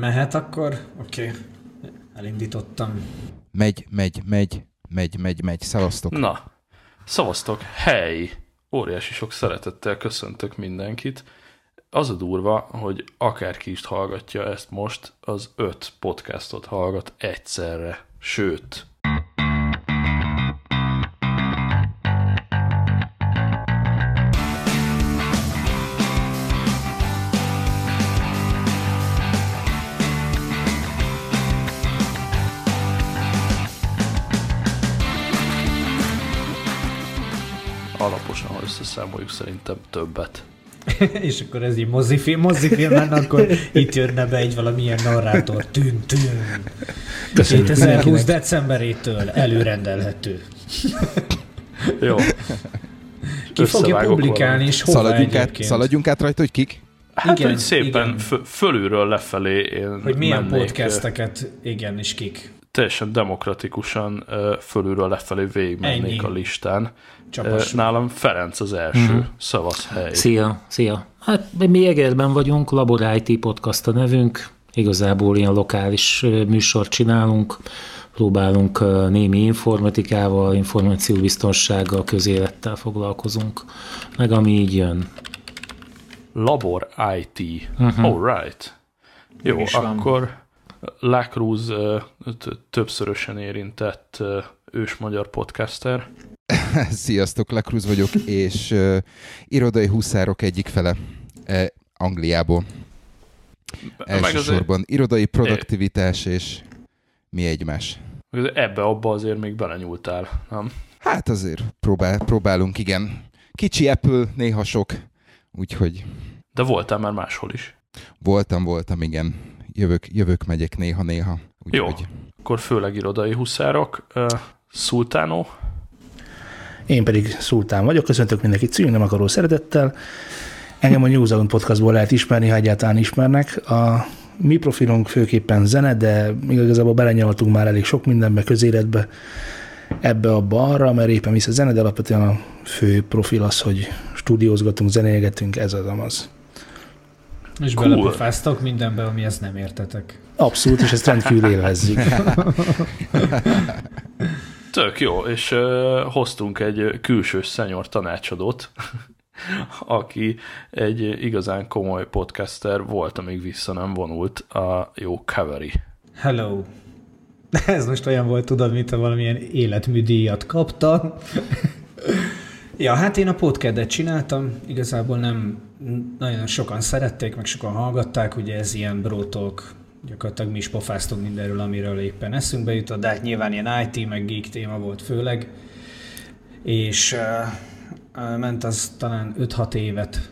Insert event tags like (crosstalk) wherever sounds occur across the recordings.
Mehet akkor? Oké. Okay. Elindítottam. Megy, megy, megy, megy, megy, megy. Szavaztok. Na, szavaztok. Hely! Óriási sok szeretettel köszöntök mindenkit. Az a durva, hogy akárki is hallgatja ezt most, az öt podcastot hallgat egyszerre. Sőt, szerintem többet. (laughs) és akkor ez így mozifilm, mozifilmen, akkor itt jönne be egy valamilyen narrátor. Tűn, tűn. 2020 decemberétől előrendelhető. (laughs) Jó. Ki fogja publikálni, és hova Szaladjunk át, szaladjunk át rajta, hogy kik? Hát, Igen, hogy szépen igen. fö- fölülről lefelé én Hogy milyen mennék, podcasteket, igen, és kik. teljesen demokratikusan fölülről lefelé végigmennék Ennyi. a listán. Ö, Csapas. Nálam Ferenc az első, Mhm. mm. szavaz hely. Szia, szia. Hát mi Egerben vagyunk, Labor IT Podcast a nevünk, igazából ilyen lokális műsort csinálunk, próbálunk némi informatikával, információbiztonsággal, közélettel foglalkozunk, meg ami így jön. Labor IT. Mhm. Uh-huh. All right. Jó, is van. akkor Lacruz többszörösen érintett ős magyar podcaster. (laughs) Sziasztok, Lekruz vagyok, és uh, irodai huszárok egyik fele uh, Angliából. Azért Elsősorban irodai produktivitás és mi egymás. ebbe-abba azért még belenyúltál, nem? Hát azért próbál, próbálunk, igen. Kicsi Apple, néha sok, úgyhogy De voltál már máshol is. voltam, voltam, igen. Jövök, jövök megyek néha-néha. Jó. Úgyhogy Akkor főleg irodai huszárok. Uh, Szultánó, Én pedig Szultán vagyok, köszöntök mindenkit szívünk, nem akaró szeretettel. Engem a New Zealand podcastból lehet ismerni, ha egyáltalán ismernek. A mi profilunk főképpen zene, de igazából belenyaltunk már elég sok mindenbe, közéletbe, ebbe, abba, arra, mert éppen visz a zene, de alapvetően a fő profil az, hogy stúdiózgatunk, zenélgetünk, ez az amaz. És Cool. belepofáztok mindenbe, amihez nem értetek. Abszolút, és ezt rendkívül élvezzük. (laughs) Tök jó, és uh, hoztunk egy külsős szenyor tanácsadót, (laughs) aki egy igazán komoly podcaster volt, amíg vissza nem vonult a jó Cavalry. Hello. (laughs) Ez most olyan volt, tudod, mint ha valamilyen életműdíjat kapta. (laughs) ja, hát én a podcadet csináltam, igazából nem nagyon sokan szerették, meg sokan hallgatták, ugye ez ilyen brótok, gyakorlatilag mi is pofáztunk mindenről, amiről éppen eszünkbe jutott, de hát nyilván ilyen IT, meg geek téma volt főleg, és ment az talán 5-6 évet,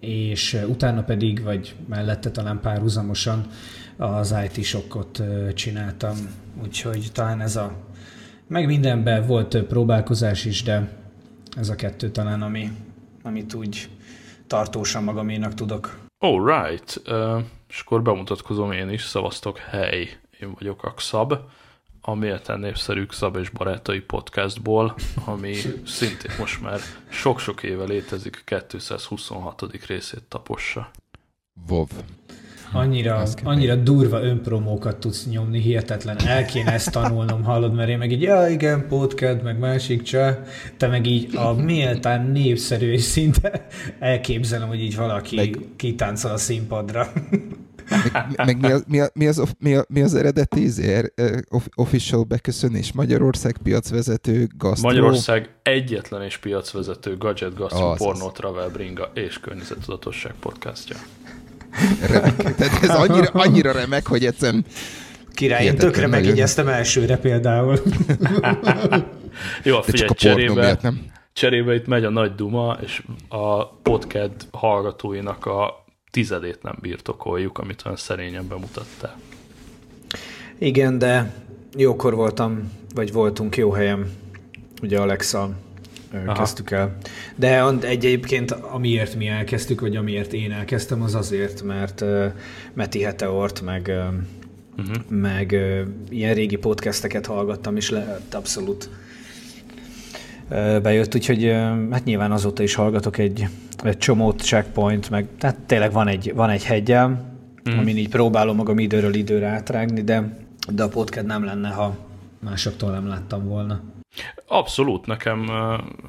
és utána pedig, vagy mellette talán párhuzamosan az IT sokkot uh, csináltam, úgyhogy talán ez a, meg mindenben volt több próbálkozás is, de ez a kettő talán, ami, amit úgy tartósan magaménak tudok. All right, uh, és akkor bemutatkozom én is, szavaztok, hely, én vagyok a Xab, a méltán népszerű Xab és Barátai podcastból, ami szintén most már sok-sok éve létezik, 226. részét tapossa. WoW. Annyira, annyira durva önpromókat tudsz nyomni, hihetetlen. El kéne ezt tanulnom, hallod, mert én meg így, ja igen, podcast, meg másik cseh. Te meg így a méltán népszerű és szinte elképzelem, hogy így valaki meg... Kitáncol a színpadra. Meg, meg mi, az, mi, a- mi, az, mi, a- mi az eredeti izé, eh, off- official beköszönés? Magyarország piacvezető, gasztró. Magyarország egyetlen és piacvezető gadget, gastro, Azaz. pornó, travel, bringa és környezettudatosság podcastja. Remek. Tehát ez annyira, annyira remek, hogy egyszerűen Király, én tökre nagyon. megjegyeztem elsőre például. (laughs) Jó, figyelj, a pornó cserébe, miatt nem. cserébe itt megy a nagy duma, és a podcast hallgatóinak a tizedét nem birtokoljuk, amit olyan szerényen bemutattál. Igen, de jókor voltam, vagy voltunk jó helyen, ugye Alexa Aha. kezdtük el. De egy- egyébként amiért mi elkezdtük, vagy amiért én elkezdtem, az azért, mert uh, Meti Heteort, meg, uh, Uh-huh. meg uh, ilyen régi podcasteket hallgattam, és le, abszolút uh, bejött, úgyhogy uh, hát nyilván azóta is hallgatok egy, egy csomót, checkpoint, meg tehát tényleg van egy, van egy hegyel, mm. amin így próbálom magam időről időre átrágni, de, de a podcast nem lenne, ha másoktól nem láttam volna. Abszolút, nekem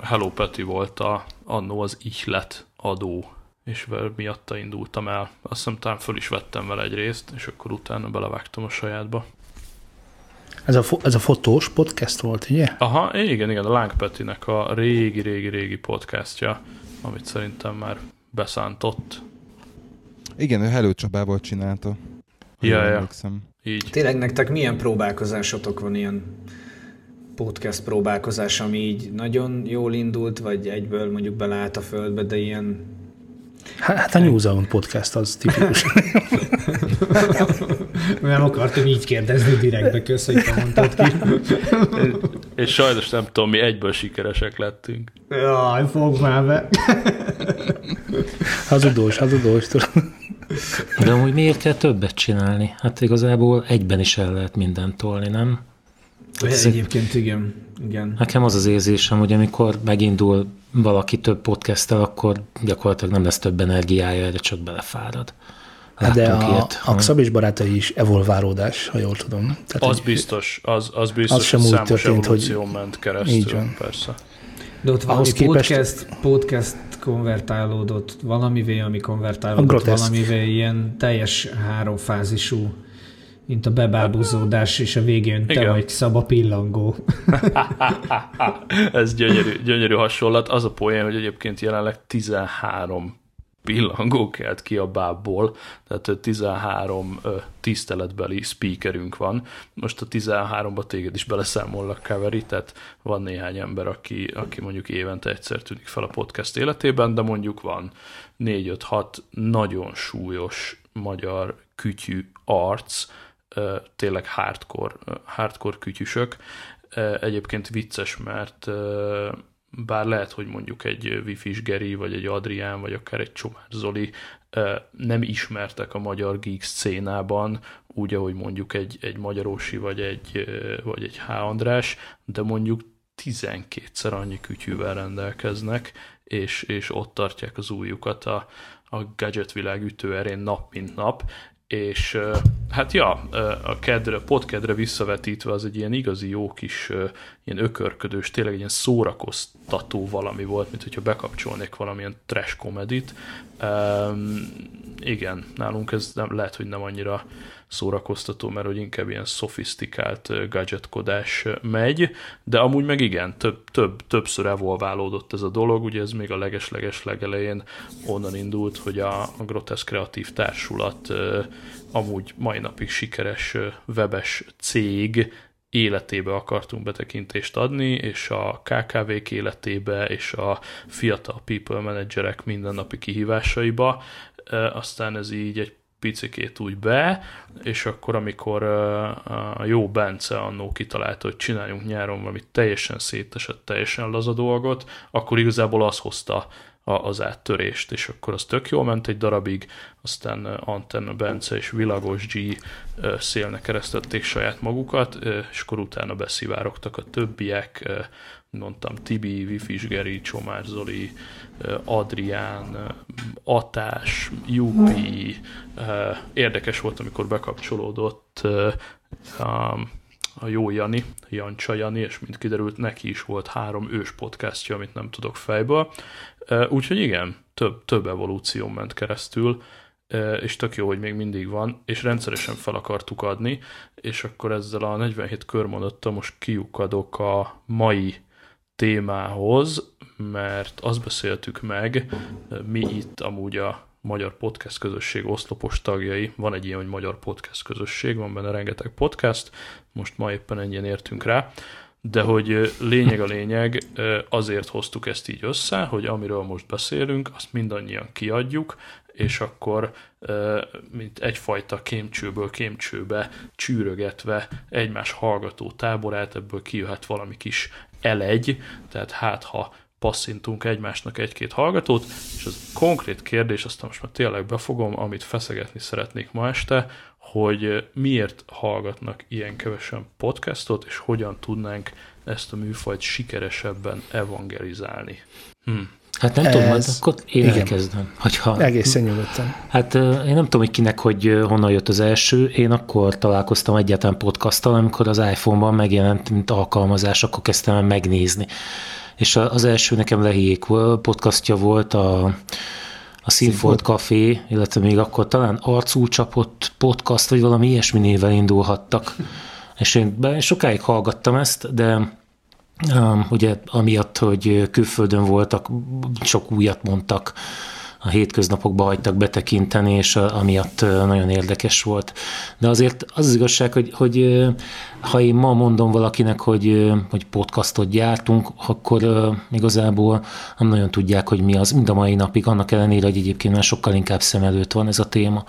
Hello Peti volt a, annó az ihlet adó, és miatta indultam el. Azt hiszem talán föl is vettem vele egy részt, és akkor utána belevágtam a sajátba. Ez a, ez a fotós podcast volt, ugye? Aha, igen, igen, a Láng Petinek a régi-régi-régi podcastja, amit szerintem már beszántott. Igen, ő Hello Csabával csinálta. Ja, ja. Így. Tényleg nektek milyen próbálkozásotok van ilyen podcast próbálkozás, ami így nagyon jól indult, vagy egyből mondjuk beleállt a földbe, de ilyen... Hát a New Zealand podcast az tipikus. (laughs) nem akartam így kérdezni direktbe, köszönjük, hogy mondtad ki. (laughs) És sajnos nem tudom, mi egyből sikeresek lettünk. Jaj, fog már be. (laughs) hazudós, hazudós. De amúgy miért kell többet csinálni? Hát igazából egyben is el lehet mindent tolni, nem? Ez Egyébként igen. igen. Nekem az az érzésem, hogy amikor megindul valaki több podcasttel, akkor gyakorlatilag nem lesz több energiája, erre csak belefárad. Hát de a, ilyet, a Xab és barátai is evolválódás, ha jól tudom. Tehát, az biztos, az, az biztos, az sem úgy történt, hogy ment keresztül, így van. persze. De ott valami képest... podcast, podcast konvertálódott valamivé, ami konvertálódott valamivé, ilyen teljes háromfázisú mint a bebábúzódás, és a végén Igen. te vagy szaba pillangó. (laughs) Ez gyönyörű, gyönyörű hasonlat. Az a poén, hogy egyébként jelenleg 13 pillangó kelt ki a bábból, tehát 13 tiszteletbeli speakerünk van. Most a 13-ba téged is beleszámollak, Kaveri, tehát van néhány ember, aki, aki mondjuk évente egyszer tűnik fel a podcast életében, de mondjuk van 4-5-6 nagyon súlyos magyar kütyű arc, tényleg hardcore, hardcore kütyüsök. Egyébként vicces, mert bár lehet, hogy mondjuk egy Wifi Geri, vagy egy Adrián, vagy akár egy Csomár Zoli nem ismertek a magyar geek szénában, úgy, ahogy mondjuk egy, egy Magyarósi, vagy egy, vagy egy H. András, de mondjuk 12-szer annyi kütyűvel rendelkeznek, és, és ott tartják az újukat a, a gadget világ ütőerén nap mint nap, és hát ja, a kedre, podkedre visszavetítve az egy ilyen igazi jó kis, ilyen ökörködős, tényleg ilyen szórakoztató valami volt, mint hogyha bekapcsolnék valamilyen trash komedit. Um, igen, nálunk ez nem, lehet, hogy nem annyira szórakoztató, mert hogy inkább ilyen szofisztikált gadgetkodás megy, de amúgy meg igen, több, több, többször evolválódott ez a dolog, ugye ez még a leges-leges legelején onnan indult, hogy a, a Grotesz Kreatív Társulat amúgy mai napig sikeres webes cég életébe akartunk betekintést adni, és a KKV-k életébe, és a fiatal people managerek mindennapi kihívásaiba. Aztán ez így egy picikét úgy be, és akkor amikor a jó Bence annó kitalálta, hogy csináljunk nyáron valami teljesen szétesett, teljesen laza dolgot, akkor igazából az hozta az áttörést, és akkor az tök jól ment egy darabig, aztán Antenna Bence és Vilagos G szélnek keresztették saját magukat, és akkor utána beszivárogtak a többiek, mondtam, Tibi, Wifi, Geri, Csomár Zoli, Adrián, Atás, Jupi. Érdekes volt, amikor bekapcsolódott a jó Jani, Jancsa Jani, és mint kiderült, neki is volt három ős podcastja, amit nem tudok fejből. Úgyhogy igen, több, több evolúció ment keresztül, és tök jó, hogy még mindig van, és rendszeresen fel akartuk adni, és akkor ezzel a 47 körmondattal most kiukadok a mai témához, mert azt beszéltük meg, mi itt amúgy a magyar podcast közösség oszlopos tagjai, van egy ilyen, hogy magyar podcast közösség, van benne rengeteg podcast, most ma éppen ennyien értünk rá, de hogy lényeg a lényeg, azért hoztuk ezt így össze, hogy amiről most beszélünk, azt mindannyian kiadjuk, és akkor mint egyfajta kémcsőből kémcsőbe csűrögetve egymás hallgató táborát, ebből kijöhet valami kis elegy, tehát hát ha passzintunk egymásnak egy-két hallgatót, és az konkrét kérdés, aztán most már tényleg befogom, amit feszegetni szeretnék ma este, hogy miért hallgatnak ilyen kevesen podcastot, és hogyan tudnánk ezt a műfajt sikeresebben evangelizálni. Hm. Hát nem ez... tudom, hát akkor én Igen. elkezdem. Hogyha... Egészen nyugodtan. Hát én nem tudom, hogy kinek, hogy honnan jött az első. Én akkor találkoztam egyáltalán podcasttal, amikor az iPhone-ban megjelent, mint alkalmazás, akkor kezdtem el megnézni. És az első nekem Lehiék podcastja volt, a, a Színfolt Café, illetve még akkor talán arcú csapott podcast, vagy valami ilyesmi néven indulhattak. És én sokáig hallgattam ezt, de Um, ugye amiatt, hogy külföldön voltak, sok újat mondtak, a hétköznapokba hagytak betekinteni, és amiatt nagyon érdekes volt. De azért az az igazság, hogy, hogy ha én ma mondom valakinek, hogy, hogy podcastot gyártunk, akkor igazából nem nagyon tudják, hogy mi az, mind a mai napig, annak ellenére, hogy egyébként már sokkal inkább szem előtt van ez a téma,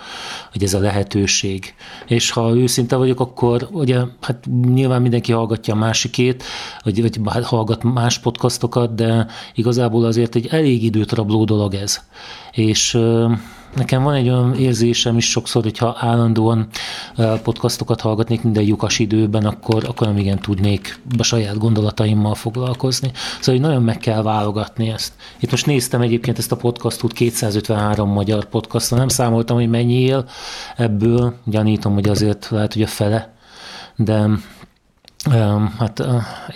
hogy ez a lehetőség. És ha őszinte vagyok, akkor ugye, hát nyilván mindenki hallgatja a másikét, vagy, vagy hallgat más podcastokat, de igazából azért egy elég időt rabló dolog ez. És Nekem van egy olyan érzésem is sokszor, hogyha állandóan podcastokat hallgatnék minden lyukas időben, akkor, akkor nem igen tudnék a saját gondolataimmal foglalkozni. Szóval hogy nagyon meg kell válogatni ezt. Itt most néztem egyébként ezt a podcastot, 253 magyar podcastot, nem számoltam, hogy mennyi él ebből, gyanítom, hogy azért lehet, hogy a fele, de hát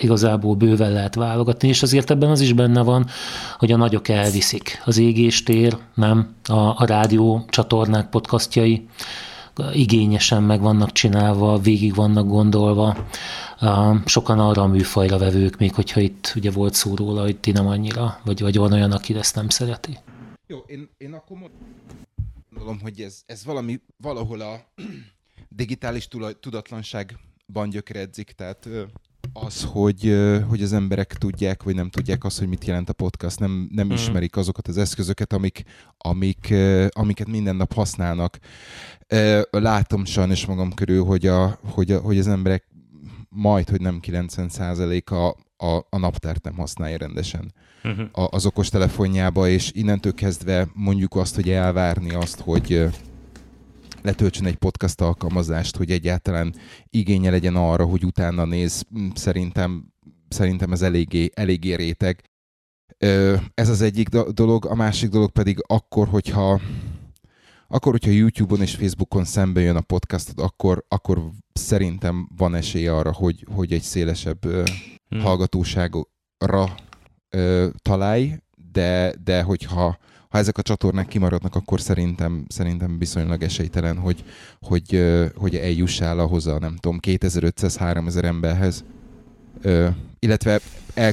igazából bőven lehet válogatni, és azért ebben az is benne van, hogy a nagyok elviszik. Az égéstér, nem, a, a rádió csatornák podcastjai igényesen meg vannak csinálva, végig vannak gondolva. Sokan arra a műfajra vevők, még hogyha itt ugye volt szó róla, hogy ti nem annyira, vagy, vagy van olyan, aki ezt nem szereti. Jó, én, én akkor mondom, hogy ez, ez valami, valahol a (clears throat) digitális tudatlanság ban gyökeredzik, tehát az, hogy, hogy az emberek tudják, vagy nem tudják azt, hogy mit jelent a podcast, nem, nem mm. ismerik azokat az eszközöket, amik, amik, amiket minden nap használnak. Látom sajnos magam körül, hogy, a, hogy, a, hogy az emberek majd, hogy nem 90%-a a, a naptárt nem használja rendesen uh-huh. az okos telefonjába, és innentől kezdve mondjuk azt, hogy elvárni azt, hogy letöltsön egy podcast alkalmazást, hogy egyáltalán igénye legyen arra, hogy utána néz, mm, szerintem, szerintem ez eléggé, eléggé réteg. Ez az egyik dolog, a másik dolog pedig akkor, hogyha akkor, hogyha YouTube-on és Facebookon szembe jön a podcastod, akkor, akkor szerintem van esély arra, hogy, hogy egy szélesebb hmm. hallgatóságra ö, találj, de, de hogyha ha ezek a csatornák kimaradnak, akkor szerintem, szerintem viszonylag esélytelen, hogy, hogy, hogy eljussál ahhoz a nem tudom, 2500-3000 emberhez. illetve el,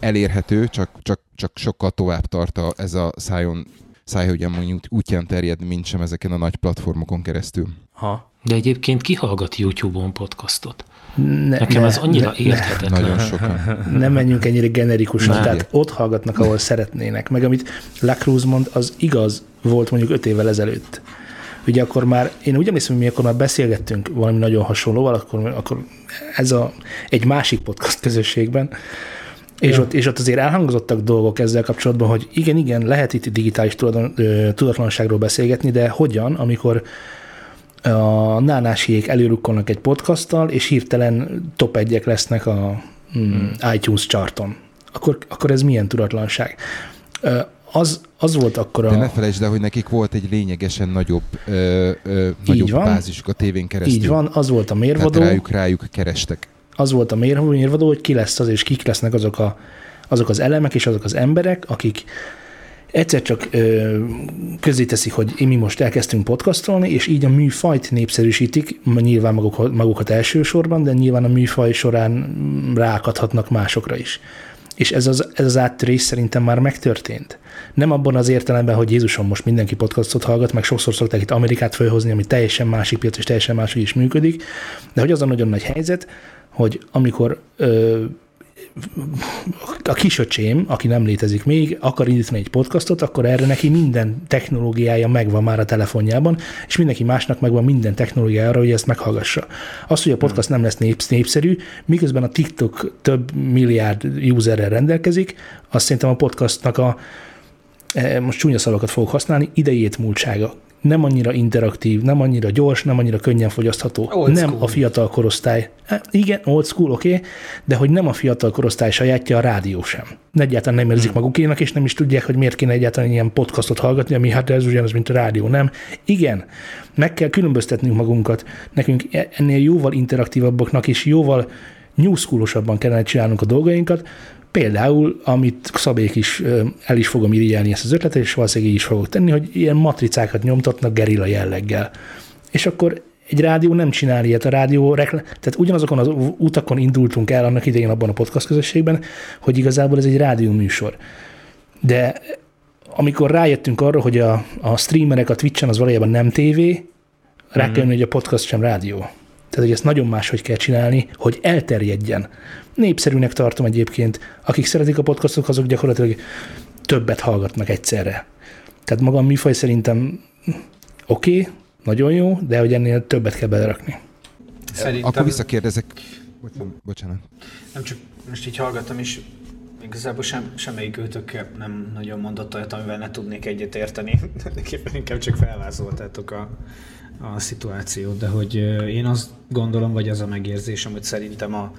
elérhető, csak, csak, csak sokkal tovább tart a, ez a szájon, szájhogyan útján terjed, mint sem ezeken a nagy platformokon keresztül. Ha. De egyébként ki hallgat YouTube-on podcastot? Ne, Nekem ne, ez annyira ne, érthetetlen. Nagyon sokan. Nem menjünk ennyire generikusan, tehát ott hallgatnak, ahol szeretnének. Meg amit Lacruz mond, az igaz volt mondjuk öt évvel ezelőtt. Ugye akkor már, én úgy emlékszem, hogy mi akkor már beszélgettünk valami nagyon hasonlóval, akkor, akkor ez a, egy másik podcast közösségben, és, ja. ott, és ott azért elhangzottak dolgok ezzel kapcsolatban, hogy igen, igen, lehet itt digitális tudatlanságról beszélgetni, de hogyan, amikor a nánásiék előrukkolnak egy podcasttal, és hirtelen top egyek lesznek a mm, hmm. iTunes charton. Akkor, akkor ez milyen tudatlanság? Az, az volt akkor a... De ne felejtsd el, hogy nekik volt egy lényegesen nagyobb, ö, ö, nagyobb van, bázisuk a tévén keresztül. Így van, az volt a mérvadó. Tehát rájuk, rájuk kerestek. Az volt a mérvadó, hogy ki lesz az, és kik lesznek azok, a, azok az elemek és azok az emberek, akik egyszer csak ö, közé teszik, hogy mi most elkezdtünk podcastolni, és így a műfajt népszerűsítik, nyilván maguk, magukat elsősorban, de nyilván a műfaj során ráakadhatnak másokra is. És ez az, ez az áttörés szerintem már megtörtént. Nem abban az értelemben, hogy Jézusom most mindenki podcastot hallgat, meg sokszor szokták itt Amerikát felhozni, ami teljesen másik piac és teljesen máshogy is működik, de hogy az a nagyon nagy helyzet, hogy amikor ö, a kisöcsém, aki nem létezik még, akar indítani egy podcastot, akkor erre neki minden technológiája megvan már a telefonjában, és mindenki másnak megvan minden technológiája arra, hogy ezt meghallgassa. Az, hogy a podcast nem lesz népszerű, miközben a TikTok több milliárd userrel rendelkezik, azt szerintem a podcastnak a, e, most csúnya szavakat fogok használni, idejét múltsága nem annyira interaktív, nem annyira gyors, nem annyira könnyen fogyasztható. Old nem school. a fiatal korosztály. E, Igen, old school, oké, okay, de hogy nem a fiatal korosztály sajátja a rádió sem. Egyáltalán nem érzik magukénak, és nem is tudják, hogy miért kéne egyáltalán ilyen podcastot hallgatni, ami hát ez ugyanaz, mint a rádió, nem? Igen, meg kell különböztetnünk magunkat. Nekünk e- ennél jóval interaktívabbaknak és jóval new schoolosabban kellene csinálnunk a dolgainkat, Például, amit Szabék is, el is fogom irigyelni ezt az ötletet, és valószínűleg így is fogok tenni, hogy ilyen matricákat nyomtatnak gerilla jelleggel. És akkor egy rádió nem csinál ilyet, a rádió, rekl- tehát ugyanazokon az utakon indultunk el annak idején abban a podcast közösségben, hogy igazából ez egy rádió műsor. De amikor rájöttünk arra, hogy a, a streamerek a Twitch-en az valójában nem tévé, rá kell jönni, hogy a podcast sem rádió. Tehát, hogy ezt nagyon máshogy kell csinálni, hogy elterjedjen. Népszerűnek tartom egyébként. Akik szeretik a podcastok, azok gyakorlatilag többet hallgatnak egyszerre. Tehát maga a műfaj szerintem oké, okay, nagyon jó, de hogy ennél többet kell belerakni. Szerintem Akkor visszakérdezek. Bocsánat. bocsánat. nem csak most így hallgattam is, igazából sem, semmelyik őtök nem nagyon mondott olyat, amivel ne tudnék egyet érteni. (laughs) Tulajdonképpen inkább csak felvázoltátok a, a szituációt, de hogy én azt gondolom, vagy az a megérzésem, hogy szerintem a,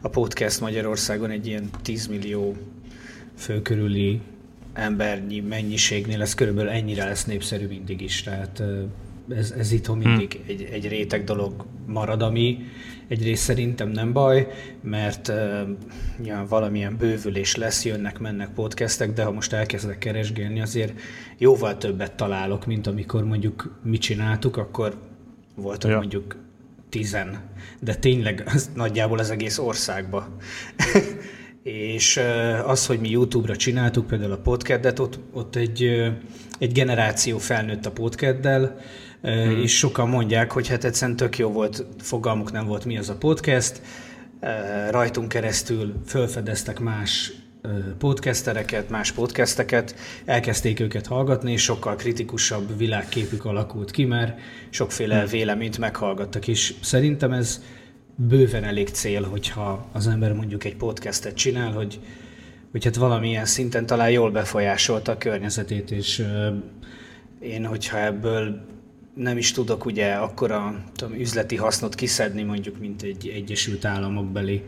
a podcast Magyarországon egy ilyen 10 millió fő körüli embernyi mennyiségnél ez körülbelül ennyire lesz népszerű mindig is. Tehát ez, ez itthon mindig egy, egy réteg dolog marad, ami egyrészt szerintem nem baj, mert uh, ja, valamilyen bővülés lesz, jönnek, mennek podcastek, de ha most elkezdek keresgélni, azért jóval többet találok, mint amikor mondjuk mi csináltuk, akkor voltak Ja. mondjuk tizen, de tényleg az nagyjából az egész országba. (laughs) És az, hogy mi YouTube-ra csináltuk például a podcastet, ott, ott egy, egy generáció felnőtt a podcaddel, hmm. és sokan mondják, hogy hát egyszerűen tök jó volt, fogalmuk nem volt, mi az a podcast, rajtunk keresztül felfedeztek más podcastereket, más podcasteket, elkezdték őket hallgatni, és sokkal kritikusabb világképük alakult ki, mert sokféle véleményt meghallgattak, és szerintem ez bőven elég cél, hogyha az ember mondjuk egy podcastet csinál, hogy, hogy hát valamilyen szinten talán jól befolyásolta a környezetét, és én, hogyha ebből nem is tudok ugye akkora tudom, üzleti hasznot kiszedni mondjuk, mint egy Egyesült Államok beli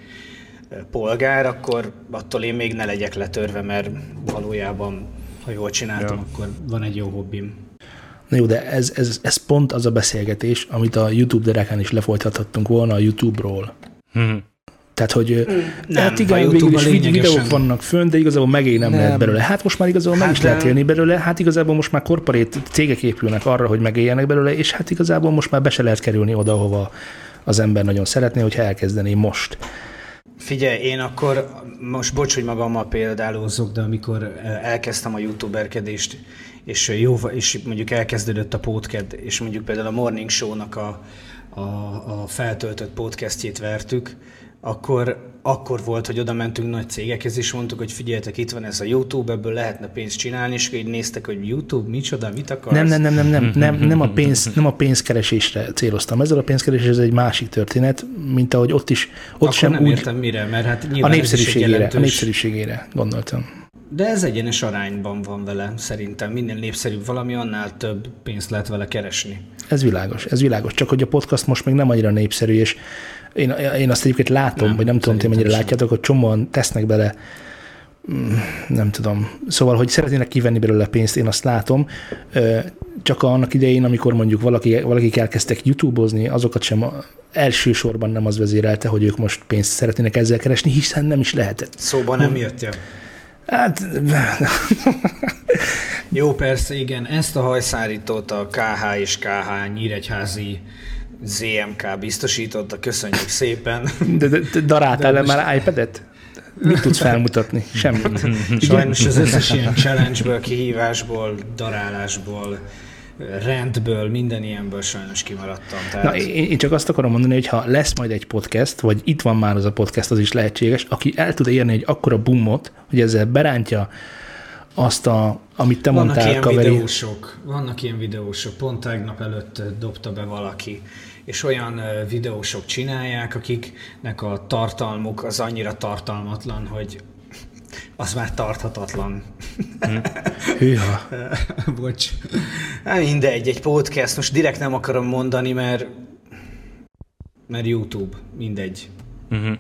polgár, akkor attól én még ne legyek letörve, mert valójában, ha jól csináltam, Ja. akkor van egy jó hobbim. Na jó, de ez, ez, ez pont az a beszélgetés, amit a YouTube derekán is lefolytathattunk volna a YouTube-ról. Hm. Tehát, hogy nem, Nem, hát a igen, végül is videók vannak fönn, de igazából megélni nem, nem Nem. lehet belőle. Hát most már igazából meg Hát is lehet de- élni belőle, hát igazából most már korporét cégek épülnek arra, hogy megéljenek belőle, és hát igazából most már be se lehet kerülni oda, hova az ember nagyon szeretné, hogyha elkezdené most. Figyelj, én akkor most bocs, hogy magammal példálózok, de amikor elkezdtem a youtuberkedést, és jó, és mondjuk elkezdődött a podcast, és mondjuk például a Morning Show-nak a, a, a feltöltött podcastjét vertük, akkor, akkor volt, hogy oda mentünk nagy cégekhez, és mondtuk, hogy figyeljetek, itt van ez a YouTube, ebből lehetne pénzt csinálni, és így néztek, hogy YouTube, micsoda, mit akarsz? Nem, nem, nem, nem, nem, nem, nem, a pénz, (laughs) nem a pénzkeresésre céloztam. Ezzel a pénzkeresés ez egy másik történet, mint ahogy ott is, ott Akkor sem nem úgy, értem mire, mert hát a népszerűségére, a jelentős- népszerűségére gondoltam. De ez egyenes arányban van vele, szerintem. Minél népszerűbb valami, annál több pénzt lehet vele keresni. Ez világos, ez világos. Csak hogy a podcast most még nem annyira népszerű, és én, én azt egyébként látom, Nem, vagy nem tudom, ti mennyire sem. látjátok, hogy csomóan tesznek bele, mm, nem tudom, szóval, hogy szeretnének kivenni belőle pénzt, én azt látom, csak annak idején, amikor mondjuk valaki, valakik elkezdtek YouTube-ozni, azokat sem elsősorban nem az vezérelte, hogy ők most pénzt szeretnének ezzel keresni, hiszen nem is lehetett. Szóba nem jött ja. Hát, Jó, persze, igen. Ezt a hajszárítót a KH és KH Nyíregyházi ZMK biztosította, köszönjük szépen. de, de, de daráltál le már iPad-et? Mit tudsz felmutatni? Semmit. (laughs) Sajnos az összes ilyen challenge-ből, kihívásból, darálásból, rendből, minden ilyenből sajnos kimaradtam. Tehát... Na, én, én csak azt akarom mondani, hogy ha lesz majd egy podcast, vagy itt van már az a podcast, az is lehetséges, aki el tud érni egy akkora boomot, hogy ezzel berántja azt, a, amit te Vannak mondtál, ilyen kaveri. videósok, vannak ilyen videósok, pont tegnap előtt dobta be valaki, és olyan videósok csinálják, akiknek a tartalmuk az annyira tartalmatlan, hogy az már tarthatatlan. (laughs) Hűha. Bocs. Hát mindegy, egy podcast, most direkt nem akarom mondani, mert mert YouTube, mindegy. Uh-huh.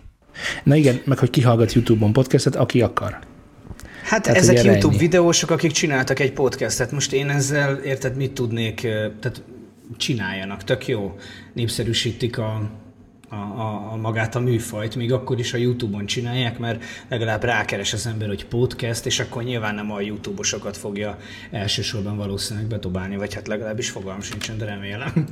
Na igen, meg hogy kihallgat YouTube-on podcastet, aki akar. Hát Tehát, ezek YouTube ennyi. videósok, akik csináltak egy podcastet. Most én ezzel, érted, mit tudnék, tehát csináljanak, tök jó. Népszerűsítik a, a, a, a magát a műfajt, még akkor is a YouTube-on csinálják, mert legalább rákeres az ember, hogy podcast, és akkor nyilván nem a YouTube-osokat fogja elsősorban valószínűleg betobálni, vagy hát legalábbis fogalm sincsen, de remélem.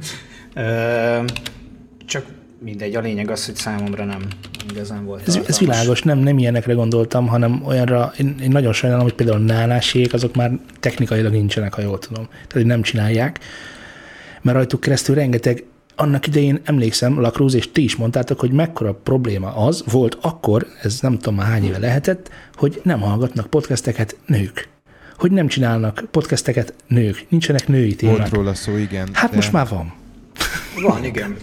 Csak mindegy, a lényeg az, hogy számomra nem igazán volt Ez, ez világos, nem, nem ilyenekre gondoltam, hanem olyanra, én, én nagyon sajnálom, hogy például nálásék, azok már technikailag nincsenek, ha jól tudom. Tehát, hogy nem csinálják, mert rajtuk keresztül rengeteg, annak idején emlékszem, Lakrúz, és ti is mondtátok, hogy mekkora probléma az volt akkor, ez nem tudom már hány éve lehetett, hogy nem hallgatnak podcasteket nők. Hogy nem csinálnak podcasteket nők, nincsenek női témák. Volt róla szó, igen. Hát de- most már van. Van, igen.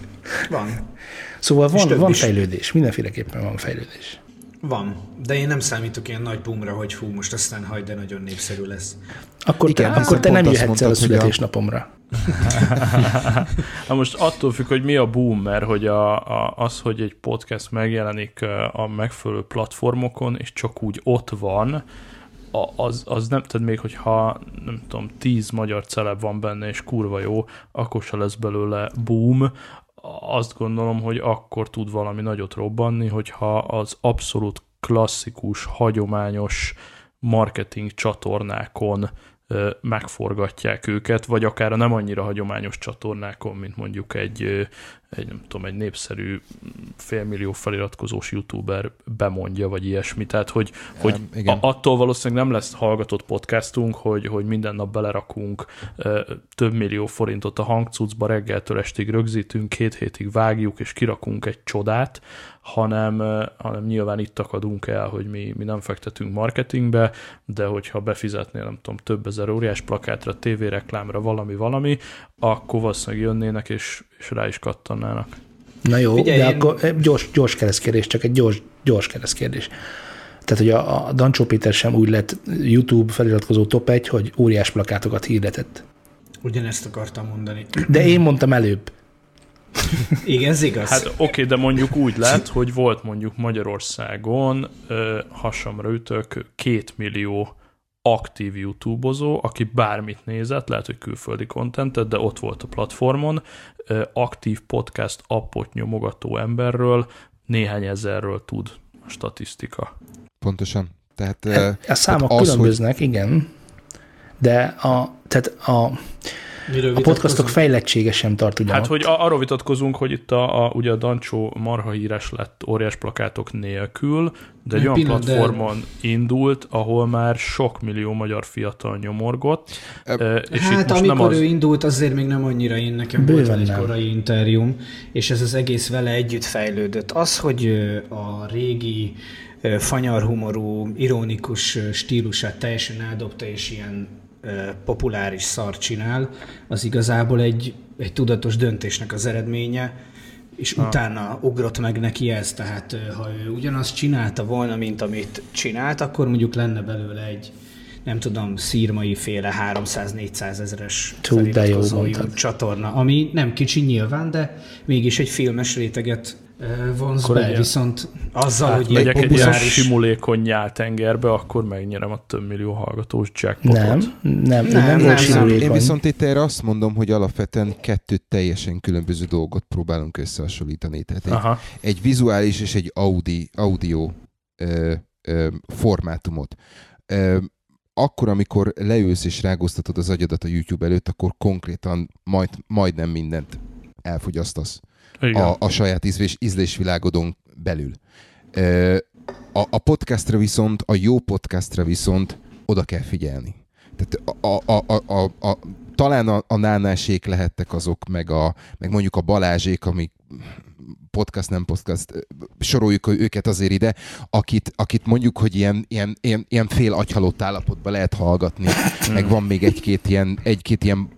Van. Szóval van, van fejlődés, mindenféleképpen van fejlődés. Van, de én nem számítok ilyen nagy boomra, hogy hú, most aztán hagyd, de nagyon népszerű lesz. Akkor Igen, te, akkor te nem jöhetsz el a születésnapomra. (laughs) Na most attól függ, hogy mi a boom, mert hogy a, a, az, hogy egy podcast megjelenik a megfelelő platformokon, és csak úgy ott van, az, az nem, tehát még hogyha nem tudom, tíz magyar celeb van benne, és kurva jó, akkor se lesz belőle boom. Azt gondolom, hogy akkor tud valami nagyot robbanni, hogyha az abszolút klasszikus, hagyományos marketing csatornákon megforgatják őket, vagy akár a nem annyira hagyományos csatornákon, mint mondjuk egy, egy nem tudom, egy népszerű félmillió feliratkozós youtuber bemondja, vagy ilyesmi. Tehát, hogy, hogy igen. attól valószínűleg nem lesz hallgatott podcastunk, hogy, hogy minden nap belerakunk több millió forintot a hangcucba, reggeltől estig rögzítünk, két hétig vágjuk, és kirakunk egy csodát, hanem, hanem nyilván itt akadunk el, hogy mi, mi nem fektetünk marketingbe, de hogyha befizetnél, nem tudom, több ezer óriás plakátra, tévéreklámra, valami-valami, akkor valószínűleg jönnének, és, és rá is kattannának. Na jó, Figyelj, de én- akkor eh, gyors, gyors keresztkérdés, csak egy gyors, gyors keresztkérdés. Tehát, hogy a, a Dancsó Péter sem úgy lett YouTube feliratkozó top 1, hogy óriás plakátokat hirdetett. Ugyanezt akartam mondani. De én mondtam előbb. Igen, ez igaz. Hát oké, de mondjuk úgy lett, hogy volt mondjuk Magyarországon, ö, hasamra ütök, két millió aktív youtubozó, aki bármit nézett, lehet, hogy külföldi kontentet, de ott volt a platformon, ö, aktív podcast appot nyomogató emberről néhány ezerről tud a statisztika. Pontosan. Tehát, A eh, számok tehát az, különböznek, igen, de a, tehát a, Miről a podcastok fejlettsége sem tart ugyanott. Hát, hogy a, arról vitatkozunk, hogy itt a, a, ugye a Dancsó marha híres lett óriás plakátok nélkül, de egy Egy olyan de- platformon indult, ahol már sok millió magyar fiatal nyomorgott, ö, és hát itt most amikor nem az... ő indult, azért még nem annyira én nekem Bőven volt egy korai interjúm, és ez az egész vele együtt fejlődött. Az, hogy a régi fanyarhumorú, ironikus stílusát teljesen eldobta, és ilyen populáris szart csinál, az igazából egy, egy tudatos döntésnek az eredménye, és ha. utána ugrott meg neki ez, tehát ha ő ugyanazt csinálta volna, mint amit csinált, akkor mondjuk lenne belőle egy nem tudom, szírmai féle 300-400 ezeres Tú, de jó csatorna, ami nem kicsi nyilván, de mégis egy filmes réteget vonz Akkor be, viszont azzal, hogy Megyek egy ilyen populáris... simulékony nyáltengerbe, akkor megnyerem a több millió hallgatós jackpotot. nem, nem, nem, Nem, nem, nem. Én viszont itt erre azt mondom, hogy alapvetően kettő teljesen különböző dolgot próbálunk összehasonlítani. Tehát egy, Aha. egy vizuális és egy audi, audio ö, ö, formátumot. Ö, akkor, amikor leülsz és rágóztatod az agyadat a YouTube előtt, akkor konkrétan majd, majdnem mindent elfogyasztasz Igen. a, a saját ízlés, ízlésvilágodon belül. A, a podcastra viszont, a jó podcastra viszont oda kell figyelni. Tehát a, a, a, a, a, talán a, a nánásék lehettek azok, meg, a, meg mondjuk a Balázsék, amik podcast, nem podcast, soroljuk őket azért ide, akit, akit mondjuk, hogy ilyen, ilyen, ilyen, ilyen fél agyhalott állapotban lehet hallgatni, meg van még egy-két ilyen, egy-két ilyen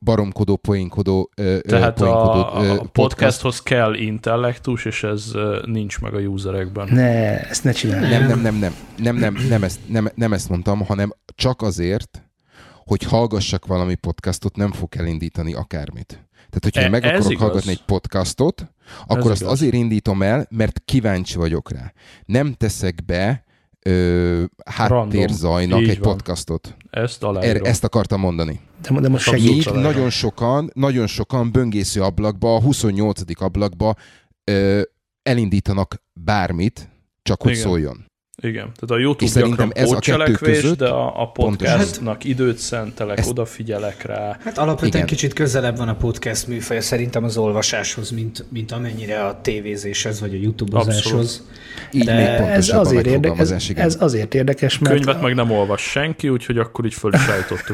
baromkodó, poénkodó, Tehát poénkodó a, a podcasthoz kell intellektus, és ez nincs meg a userekben. Ne, ezt ne csinálj. Nem, nem, nem, nem, nem, nem, nem, ezt, nem, nem ezt mondtam, hanem csak azért, hogy hallgassak valami podcastot, nem fog elindítani akármit. Tehát, hogyha E- én meg ez akarok igaz. hallgatni egy podcastot, akkor azt igaz. azért indítom el, mert kíváncsi vagyok rá. Nem teszek be ö, háttérzajnak Így egy van. podcastot. Ezt aláírom. ezt akartam mondani. De, de most segíts. Míg aláírom. nagyon sokan, nagyon sokan böngésző ablakba, a 28. ablakba ö, elindítanak bármit, csak hogy Igen. szóljon. Igen, tehát a YouTube És gyakran ez a kettő pótcselekvés, között de a, a podcastnak időt szentelek, Ezt- odafigyelek rá. Hát alapvetően Igen. kicsit közelebb van a podcast műfaja szerintem az olvasáshoz, mint, mint amennyire a tévézéshez vagy a YouTube-ozáshoz. Így De még ez azért, a érdekes, ez, ez azért érdekes, mert Könyvet meg nem olvas senki, úgyhogy akkor így föl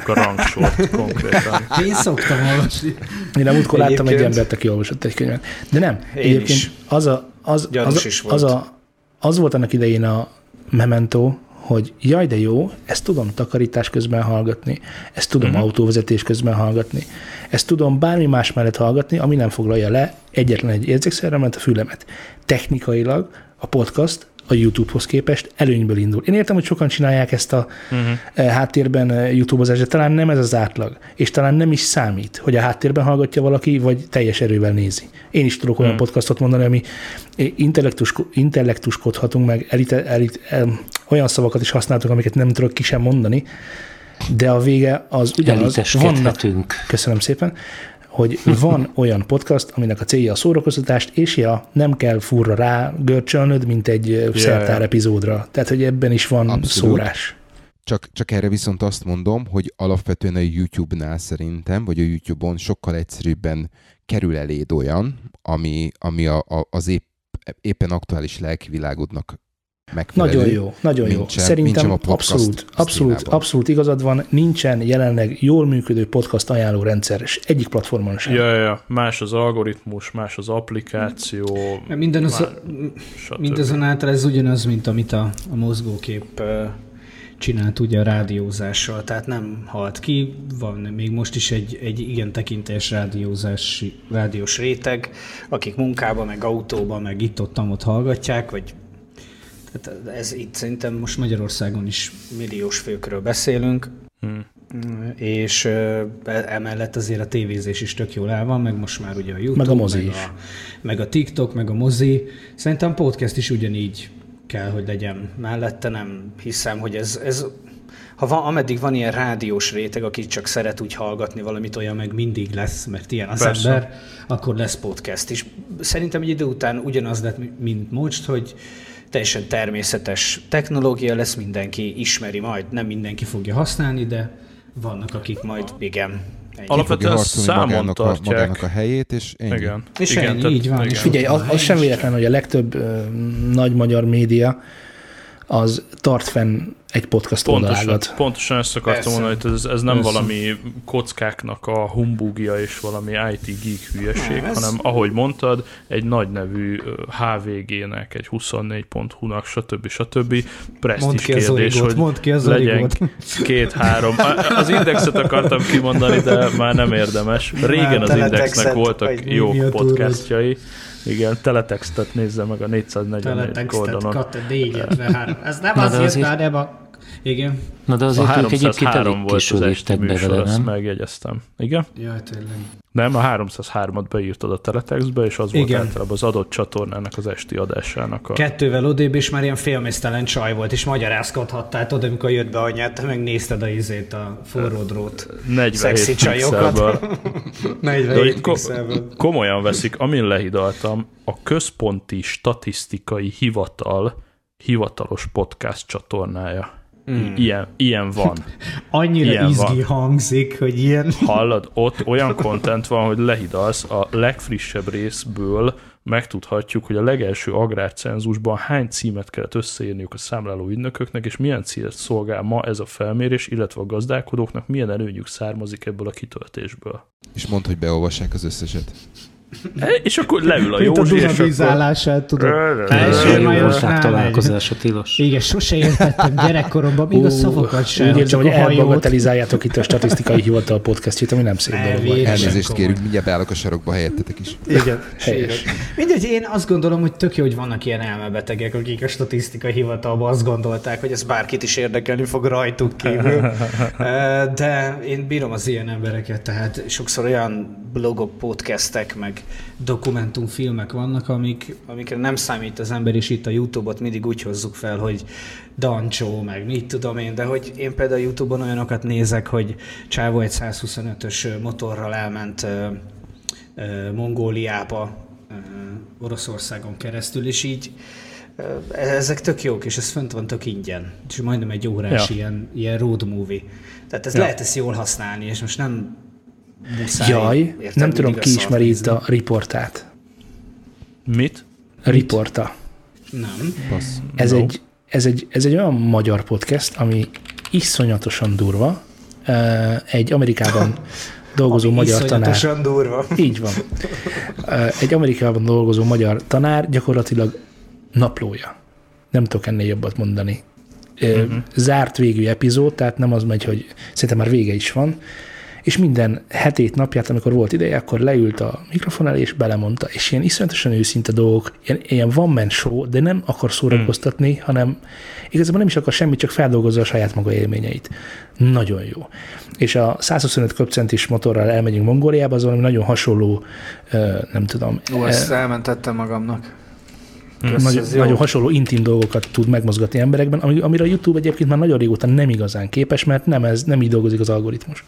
a rangsort (laughs) konkrétan. Én szoktam olvasni. Én a múltkor láttam egy embert, aki olvasott egy könyvet. De nem, Én egyébként is. az, a, az, Gyanús az, is az, volt. a, az volt annak idején a memento, hogy jaj, de jó, ezt tudom takarítás közben hallgatni, ezt tudom uh-huh. autóvezetés közben hallgatni, ezt tudom bármi más mellett hallgatni, ami nem foglalja le egyetlen egy érzékszeremet, a fülemet. Technikailag a podcast a YouTube-hoz képest előnyből indul. Én értem, hogy sokan csinálják ezt a uh-huh. háttérben eh, YouTube-ozást, de talán nem ez az átlag, és talán nem is számít, hogy a háttérben hallgatja valaki, vagy teljes erővel nézi. Én is tudok olyan Hmm. podcastot mondani, ami intellektus, intellektuskodhatunk meg, elite, elit, el, olyan szavakat is használtok, amiket nem tudok ki sem mondani, de a vége az ugyanaz. Vannak, köszönöm szépen, hogy van (laughs) olyan podcast, aminek a célja a szórakoztatást, és ja, nem kell furra rá görcsölnöd, mint egy yeah, szertár epizódra. Tehát, hogy ebben is van Abszolút. szórás. Csak, csak erre viszont azt mondom, hogy alapvetően a YouTube-nál szerintem, vagy a YouTube-on sokkal egyszerűbben kerül eléd olyan, ami, ami a, a, az épp, éppen aktuális lelkivilágodnak megfelelő. Nagyon jó, nagyon jó. mint sem- Szerintem mint sem a podcast abszolút, abszolút, abszolút igazad van, nincsen jelenleg jól működő podcast ajánló rendszer, és egyik platformon sem. Ja, ja, ja, más az algoritmus, más az applikáció, Minden az, Már- mindazonáltal ez ugyanaz, mint amit a, a mozgókép csinált ugye a rádiózással, tehát nem halt ki, van még most is egy, egy igen tekintélyes rádiózási, rádiós réteg, akik munkában, meg autóban, meg itt-ott ott hallgatják, vagy tehát ez itt szerintem most Magyarországon is milliós főkről beszélünk, Hmm. és ö, emellett azért a tévézés is tök jól el van, meg most már ugye a YouTube, Meg a mozi meg is. a, meg a TikTok, meg a mozi. Szerintem podcast is ugyanígy kell, hogy legyen mellette. Nem hiszem, hogy ez, ez ha van, ameddig van ilyen rádiós réteg, aki csak szeret úgy hallgatni valamit, olyan meg mindig lesz, mert ilyen az Persze. ember, akkor lesz podcast is. Szerintem egy idő után ugyanaz lett, mint most, hogy teljesen természetes technológia lesz, mindenki ismeri majd, nem mindenki fogja használni, de vannak, akik majd igen. ennyi. Alapvetően számon magának a, tartják. magának a helyét, és ennyi. Igen. És igen, ennyi, tehát- így van, igen. és Figyelj, az, az sem véletlen, hogy a legtöbb ö, nagy magyar média az tart fenn egy podcast Pontosan, oldalágat. pontosan ezt akartam Persze. mondani, hogy ez, ez nem Persze. valami kockáknak a humbugja és valami IT geek hülyeség, ez- hanem ahogy mondtad, egy nagy nevű HVG-nek, egy 24.hu-nak, stb. stb. Mondd presztis ki az kérdés, origót, hogy mondd ki az legyen két-három. Az indexet akartam kimondani, de már nem érdemes. Régen az indexnek voltak jó podcastjai. Igen, teletextet nézze meg a 444 Teletextet, oldalon. Kata D53. Ez nem Na, az de jött azért- már, nem a... Igen. Na de A azért ők egyébként 303 elég volt az esti műsor, vele, ezt nem? megjegyeztem. Igen? Jaj, tényleg. Nem, a 303-at beírtad a teletextbe, és az volt Igen. általában az adott csatornának az esti adásának a... Kettővel odébb, és már ilyen félmésztelen csaj volt, és magyarázkodhattál, tudod, amikor jött be anyát, te megnézted a izét, a forró drót. 47 Szexi csajokat. pixelből. (laughs) De 47 hogy ko- komolyan veszik, amin lehidaltam, a Központi Statisztikai Hivatal hivatalos podcast csatornája. Hmm. Ilyen, ilyen van. (laughs) Annyira Ilyen izgi van. hangzik, hogy ilyen... (laughs) Hallod, ott olyan content van, hogy lehidalsz a legfrissebb részből, megtudhatjuk, hogy a legelső agrárcenzusban hány címet kellett összeírniuk a számláló ügynököknek, és milyen célt szolgál ma ez a felmérés, illetve a gazdálkodóknak milyen előnyük származik ebből a kitöltésből. És mondd, hogy beolvassák az összeset. És akkor leül a Mint a Józsi, Duna és akkor... vízállását, tudod. Első rámegy. találkozása tilos. Igen, sose értettem gyerekkoromban, még a szavakat sem. Úgy csak hogy a elbagatelizáljátok itt a statisztikai hivatal podcastjét, ami nem szép dolog. Elnézést kérünk, mindjárt beállok a sarokba helyettetek is. Igen, Helyes. Mindegy, én azt gondolom, hogy tök jó, hogy vannak ilyen elmebetegek, akik a statisztikai hivatalban azt gondolták, hogy ez bárkit is érdekelni fog rajtuk kívül. De én bírom az ilyen embereket, tehát sokszor olyan blogok, podcastek, meg dokumentumfilmek vannak, amik, amikre nem számít az ember, és itt a Youtube-ot mindig úgy hozzuk fel, hogy Dancsó, meg mit tudom én, de hogy én például Youtube-on olyanokat nézek, hogy Csávó egy 125-ös motorral elment ö, ö, Mongóliába, ö, Oroszországon keresztül, és így ezek tök jók, és ez fönt van tök ingyen. És majdnem egy órás Ja. ilyen, ilyen road movie. Tehát ez Ja. lehet ezt jól használni, és most nem muszáj. Jaj, érted, nem tudom, ki ismeri itt a riportát. Mit? A riporta. Nem. Passz. Ez, No. egy, ez, egy, ez egy olyan magyar podcast, ami iszonyatosan durva. Egy Amerikában (laughs) dolgozó Ami magyar tanár. iszonyatosan durva. Így van. Egy Amerikában dolgozó magyar tanár gyakorlatilag naplója. Nem tudok ennél jobbat mondani. Uh-huh. Zárt végű epizód, tehát nem az megy, hogy szerintem már vége is van, és minden hetét napját, amikor volt ideje, akkor leült a mikrofon elé, és belemondta, és ilyen iszonyatosan őszinte dolgok, ilyen, ilyen van man show, de nem akar szórakoztatni, hmm. hanem igazából nem is akar semmit, csak feldolgozza a saját maga élményeit. Nagyon jó. És a 125 köbcentis motorral elmegyünk Mongóliába, az valami nagyon hasonló, nem tudom, Ó, ezt elmentettem magamnak. nagyon, ez jó. nagyon hasonló intim dolgokat tud megmozgatni emberekben, ami, amire a YouTube egyébként már nagyon régóta nem igazán képes, mert nem, ez, nem így dolgozik az algoritmus.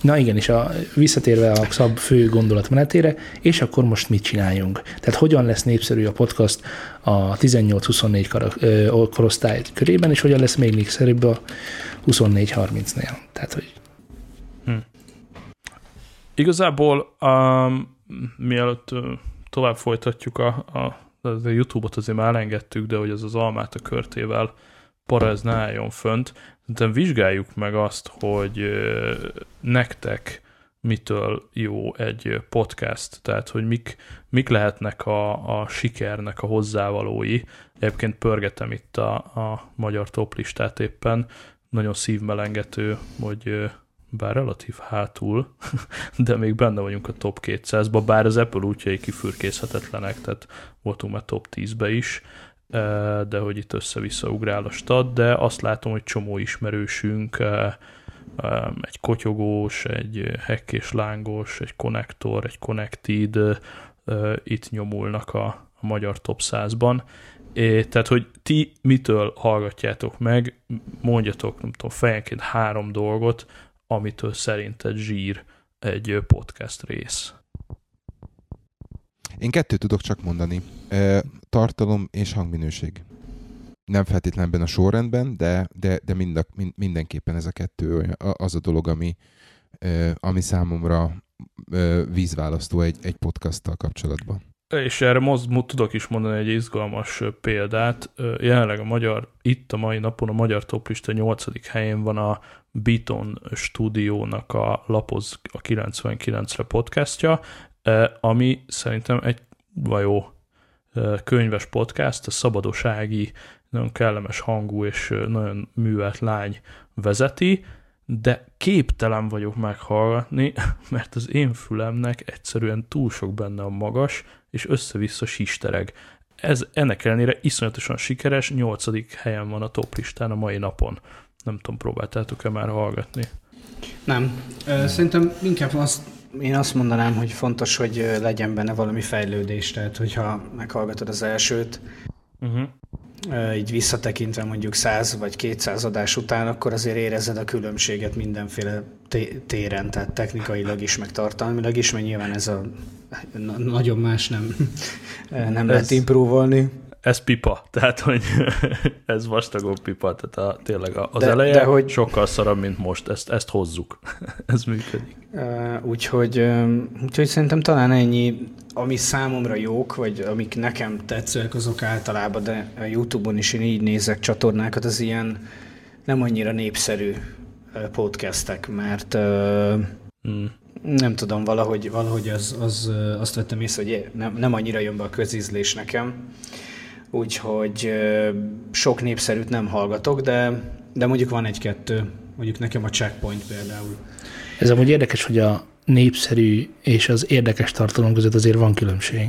Na igen, és a, visszatérve a szab fő gondolatmenetére, és akkor most mit csináljunk? Tehát hogyan lesz népszerű a podcast a 18-24 kar- ö, korosztály körében, és hogyan lesz még népszerűbb a 24-30-nél? Tehát, hogy Igazából um, mielőtt tovább folytatjuk a, a, a YouTube-ot azért már elengedtük, de hogy ez az almát a körtével para ez ne álljon fönt. De vizsgáljuk meg azt, hogy nektek mitől jó egy podcast, tehát hogy mik, mik lehetnek a, a sikernek a hozzávalói. Egyébként pörgetem itt a, a magyar toplistát éppen, nagyon szívmelengető, hogy bár relatív hátul, (laughs) de még benne vagyunk a top 200-ba, bár az Apple útjai kifürkészhetetlenek, tehát voltunk már top 10-be is, de hogy itt össze-vissza ugrál a stat, de azt látom, hogy csomó ismerősünk, egy kotyogós, egy hekkés lángos, egy konnektor, egy connected, itt nyomulnak a, magyar top 100-ban. É, tehát, hogy ti mitől hallgatjátok meg, mondjatok, nem tudom, fejenként három dolgot, amitől szerinted zsír egy podcast rész. Én kettőt tudok csak mondani. Tartalom és hangminőség. Nem feltétlenül ebben a sorrendben, de, de, de mind a, mind, mindenképpen ez a kettő az a dolog, ami, ami számomra vízválasztó egy, egy podcasttal kapcsolatban. És erre most mo- tudok is mondani egy izgalmas példát. Jelenleg a magyar, itt a mai napon a magyar toplista 8. helyén van a Beaton stúdiónak a Lapoz a 99-re podcastja, ami szerintem egy vajó könyves podcast, a szabadosági, nagyon kellemes hangú és nagyon művelt lány vezeti, de képtelen vagyok meghallgatni, (laughs) mert az én fülemnek egyszerűen túl sok benne a magas, és össze-vissza sistereg. Ez ennek ellenére iszonyatosan sikeres, nyolcadik helyen van a top listán a mai napon. Nem tudom, próbáltátok-e már hallgatni? Nem. Szerintem inkább azt, én azt mondanám, hogy fontos, hogy legyen benne valami fejlődés. Tehát, hogyha meghallgatod az elsőt, Uh-huh. így visszatekintve mondjuk 100 vagy 200 adás után, akkor azért érezed a különbséget mindenféle té- téren, tehát technikailag is, meg tartalmilag is, mert nyilván ez a na- nagyon más nem, nem lehet improvolni. Ez pipa, (laughs) tehát hogy (laughs) ez vastagon pipa, tehát a, tényleg az De- eleje de hogy- sokkal szarabb, mint most, ezt, ezt hozzuk. (laughs) ez működik. Ö, Úgyhogy, ö, úgyhogy szerintem talán ennyi, ami számomra jók, vagy amik nekem tetszőek, azok általában, de a Youtube-on is én így nézek csatornákat, az ilyen nem annyira népszerű podcastek, mert Mm. nem tudom, valahogy, valahogy az, az, azt vettem észre, hogy nem, nem annyira jön be a közízlés nekem, úgyhogy sok népszerűt nem hallgatok, de, de mondjuk van egy-kettő, mondjuk nekem a Checkpoint például. Ez amúgy érdekes, hogy a népszerű és az érdekes tartalom között azért van különbség.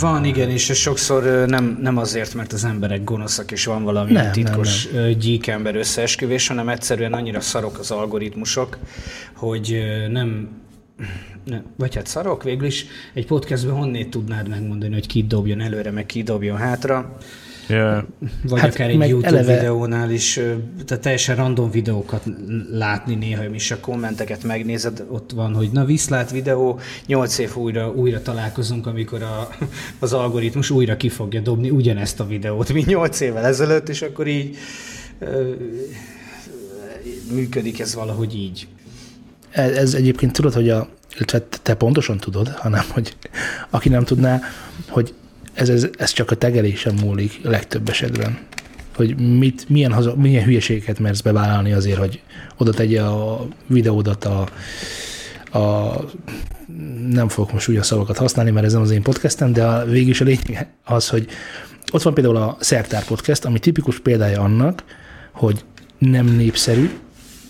Van, igen, és sokszor nem, nem azért, mert az emberek gonoszak, és van valami Nem, titkos nem, gyíkember összeesküvés, hanem egyszerűen annyira szarok az algoritmusok, hogy nem, ne, vagy hát szarok végül is, egy podcastben honnét tudnád megmondani, hogy ki dobjon előre, meg ki dobjon hátra. Yeah. Vagy hát akár egy YouTube eleve... videónál is, tehát teljesen random videókat látni néha, és a kommenteket megnézed, ott van, hogy na viszlát videó, 8 év újra, újra találkozunk, amikor a, az algoritmus újra ki fogja dobni ugyanezt a videót, mint 8 évvel ezelőtt, és akkor így működik ez valahogy így. Ez, egyébként tudod, hogy a, te pontosan tudod, hanem hogy aki nem tudná, hogy ez, ez, ez csak a tegelésen múlik legtöbb esetben. Hogy mit, milyen, haza, milyen hülyeségeket mersz bevállalni azért, hogy oda tegye a videódat a, a nem fogok most úgy a szavakat használni, mert ez nem az én podcastem, de a, végül a lényeg az, hogy ott van például a Szertár Podcast, ami tipikus példája annak, hogy nem népszerű,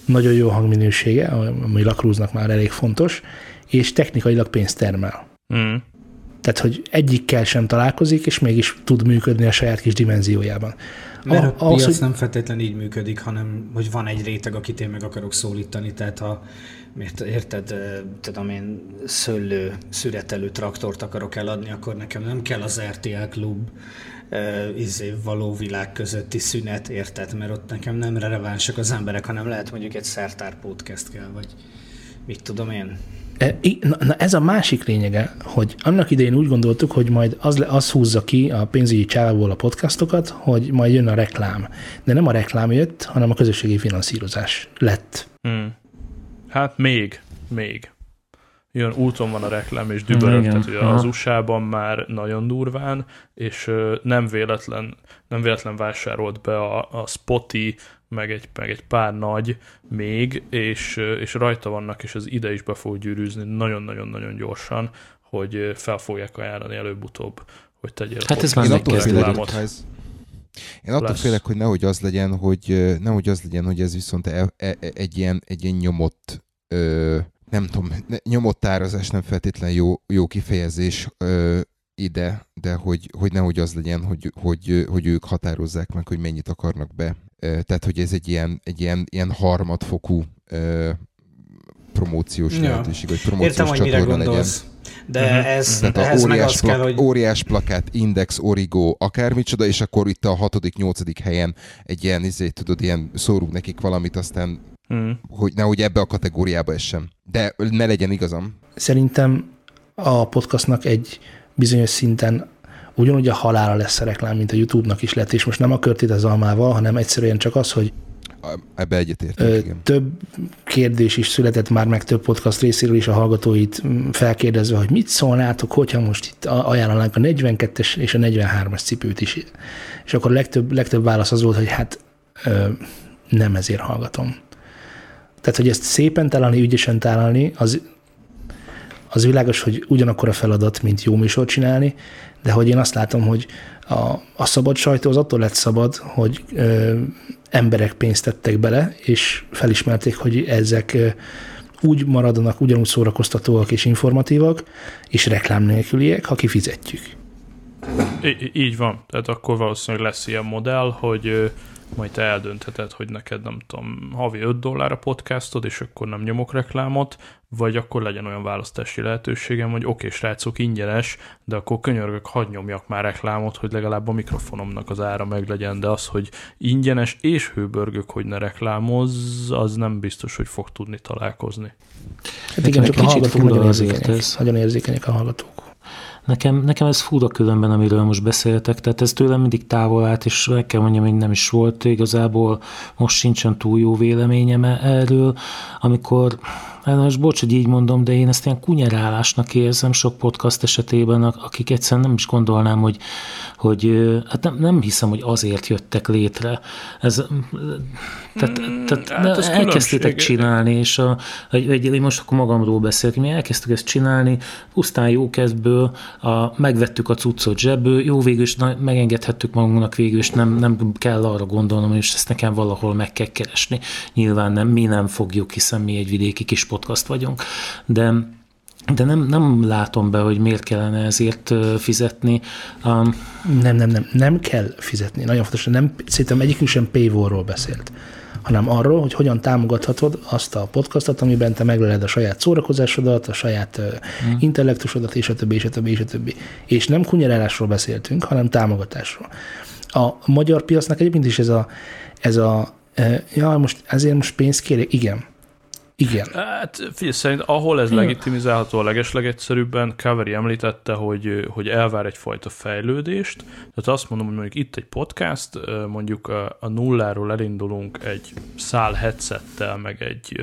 nagyon jó hangminősége, ami lakrúznak már elég fontos, és technikailag pénzt termel. Mm. Tehát, hogy egyikkel sem találkozik, és mégis tud működni a saját kis dimenziójában. Mert a, a piac hogy... nem feltétlenül így működik, hanem hogy van egy réteg, akit én meg akarok szólítani, tehát ha miért érted, tudom én, szőlő, szüretelő traktort akarok eladni, akkor nekem nem kell az RTL klub uh, izé, való világ közötti szünet, érted? Mert ott nekem nem relevánsak az emberek, hanem lehet mondjuk egy szertár podcast kell, vagy mit tudom én. E, na ez a másik lényege, hogy annak idején úgy gondoltuk, hogy majd az, az húzza ki a pénzügyi csávából a podcastokat, hogy majd jön a reklám. De nem a reklám jött, hanem a közösségi finanszírozás lett. Hmm. Hát még, még. Jön úton van a reklám, és dübörögtető az USA-ban már nagyon durván, és nem véletlen, nem véletlen vásárolt be a, a Spotify, meg egy, meg egy pár nagy még, és, és rajta vannak, és az ide is be fog gyűrűzni nagyon-nagyon-nagyon gyorsan, hogy fel fogják ajánlani előbb-utóbb, hogy tegyél Hát ez már megkezdődött. Én attól lesz. félek, hogy nehogy az legyen, hogy nehogy az legyen, hogy ez viszont e, e, e, egy, ilyen, egy ilyen nyomott ö, nem tudom, nyomott tárazás nem feltétlen jó, jó kifejezés ö, ide, de hogy, hogy nehogy az legyen, hogy, hogy, hogy ők határozzák meg, hogy mennyit akarnak be tehát hogy ez egy ilyen, egy ilyen, ilyen harmadfokú promóciós ja. lehetőség, vagy promóciós Értem, hogy mire gondolsz. Legyen. De uh-huh. ez, Tehát ehhez óriás, meg az plak, kell, hogy... óriás plakát, index, origo, akármicsoda, és akkor itt a hatodik, nyolcadik helyen egy ilyen, izé, tudod, ilyen szórunk nekik valamit, aztán uh-huh. hogy nehogy ebbe a kategóriába essem. De ne legyen igazam. Szerintem a podcastnak egy bizonyos szinten ugyanúgy a halála lesz a reklám, mint a YouTube-nak is lett, és most nem a körtét az almával, hanem egyszerűen csak az, hogy Ebbe egyetértek, igen. Több kérdés is született már meg több podcast részéről is a hallgatóit felkérdezve, hogy mit szólnátok, hogyha most itt ajánlanánk a 42-es és a 43-as cipőt is. És akkor legtöbb, legtöbb válasz az volt, hogy hát nem ezért hallgatom. Tehát, hogy ezt szépen találni, ügyesen találni, az, az világos, hogy ugyanakkor a feladat, mint jó műsort csinálni, de hogy én azt látom, hogy a, a szabad sajtó az attól lett szabad, hogy ö, emberek pénzt tettek bele, és felismerték, hogy ezek ö, úgy maradnak, ugyanúgy szórakoztatóak és informatívak, és reklám nélküliek, ha kifizetjük. Így van. Tehát akkor valószínűleg lesz ilyen modell, hogy majd te eldöntheted, hogy neked nem tudom, havi 5 dollár a podcastod, és akkor nem nyomok reklámot, vagy akkor legyen olyan választási lehetőségem, hogy oké, okay, srácok, ingyenes, de akkor könyörgök, hadd nyomjak már reklámot, hogy legalább a mikrofonomnak az ára meg legyen, de az, hogy ingyenes és hőbörgök, hogy ne reklámozz, az nem biztos, hogy fog tudni találkozni. Hát igen, csak a hallgatók nagyon érzékenyek, nagyon érzékenyek a hallgatók. Nekem, nekem ez fura különben, amiről most beszéltek, tehát ez tőlem mindig távol állt, és meg kell mondjam, hogy nem is volt. Igazából, most sincsen túl jó véleményem erről, amikor Hát most bocs, hogy így mondom, de én ezt ilyen kunyerálásnak érzem sok podcast esetében, akik egyszerűen nem is gondolnám, hogy, hogy hát nem, nem hiszem, hogy azért jöttek létre. Ez, tehát, hmm, tehát hát ez elkezdtétek csinálni, és a, egy, egy, én most akkor magamról beszélek, mi elkezdtük ezt csinálni, pusztán jó kezdből, a, megvettük a cuccot zsebből, jó végül is na, megengedhettük magunknak végül, és nem, nem kell arra gondolnom, hogy ezt nekem valahol meg kell keresni. Nyilván nem, mi nem fogjuk, hiszen mi egy vidéki kis podcast vagyunk, de de nem, nem látom be, hogy miért kellene ezért fizetni. Um, nem, nem, nem, nem kell fizetni. Nagyon fontos, nem, szerintem egyikünk sem paywall beszélt hanem arról, hogy hogyan támogathatod azt a podcastot, amiben te megleled a saját szórakozásodat, a saját hmm. intellektusodat, és a többi, és a többi, és a többi. És nem kunyerálásról beszéltünk, hanem támogatásról. A magyar piacnak egyébként is ez a, ez a ja, most ezért most pénzt kérek, igen, igen. Hát figyelj, szerint ahol ez legitimizálható a legeslegegyszerűbben, Kaveri említette, hogy, hogy elvár egyfajta fejlődést. Tehát azt mondom, hogy mondjuk itt egy podcast, mondjuk a, a nulláról elindulunk egy szál headsettel, meg egy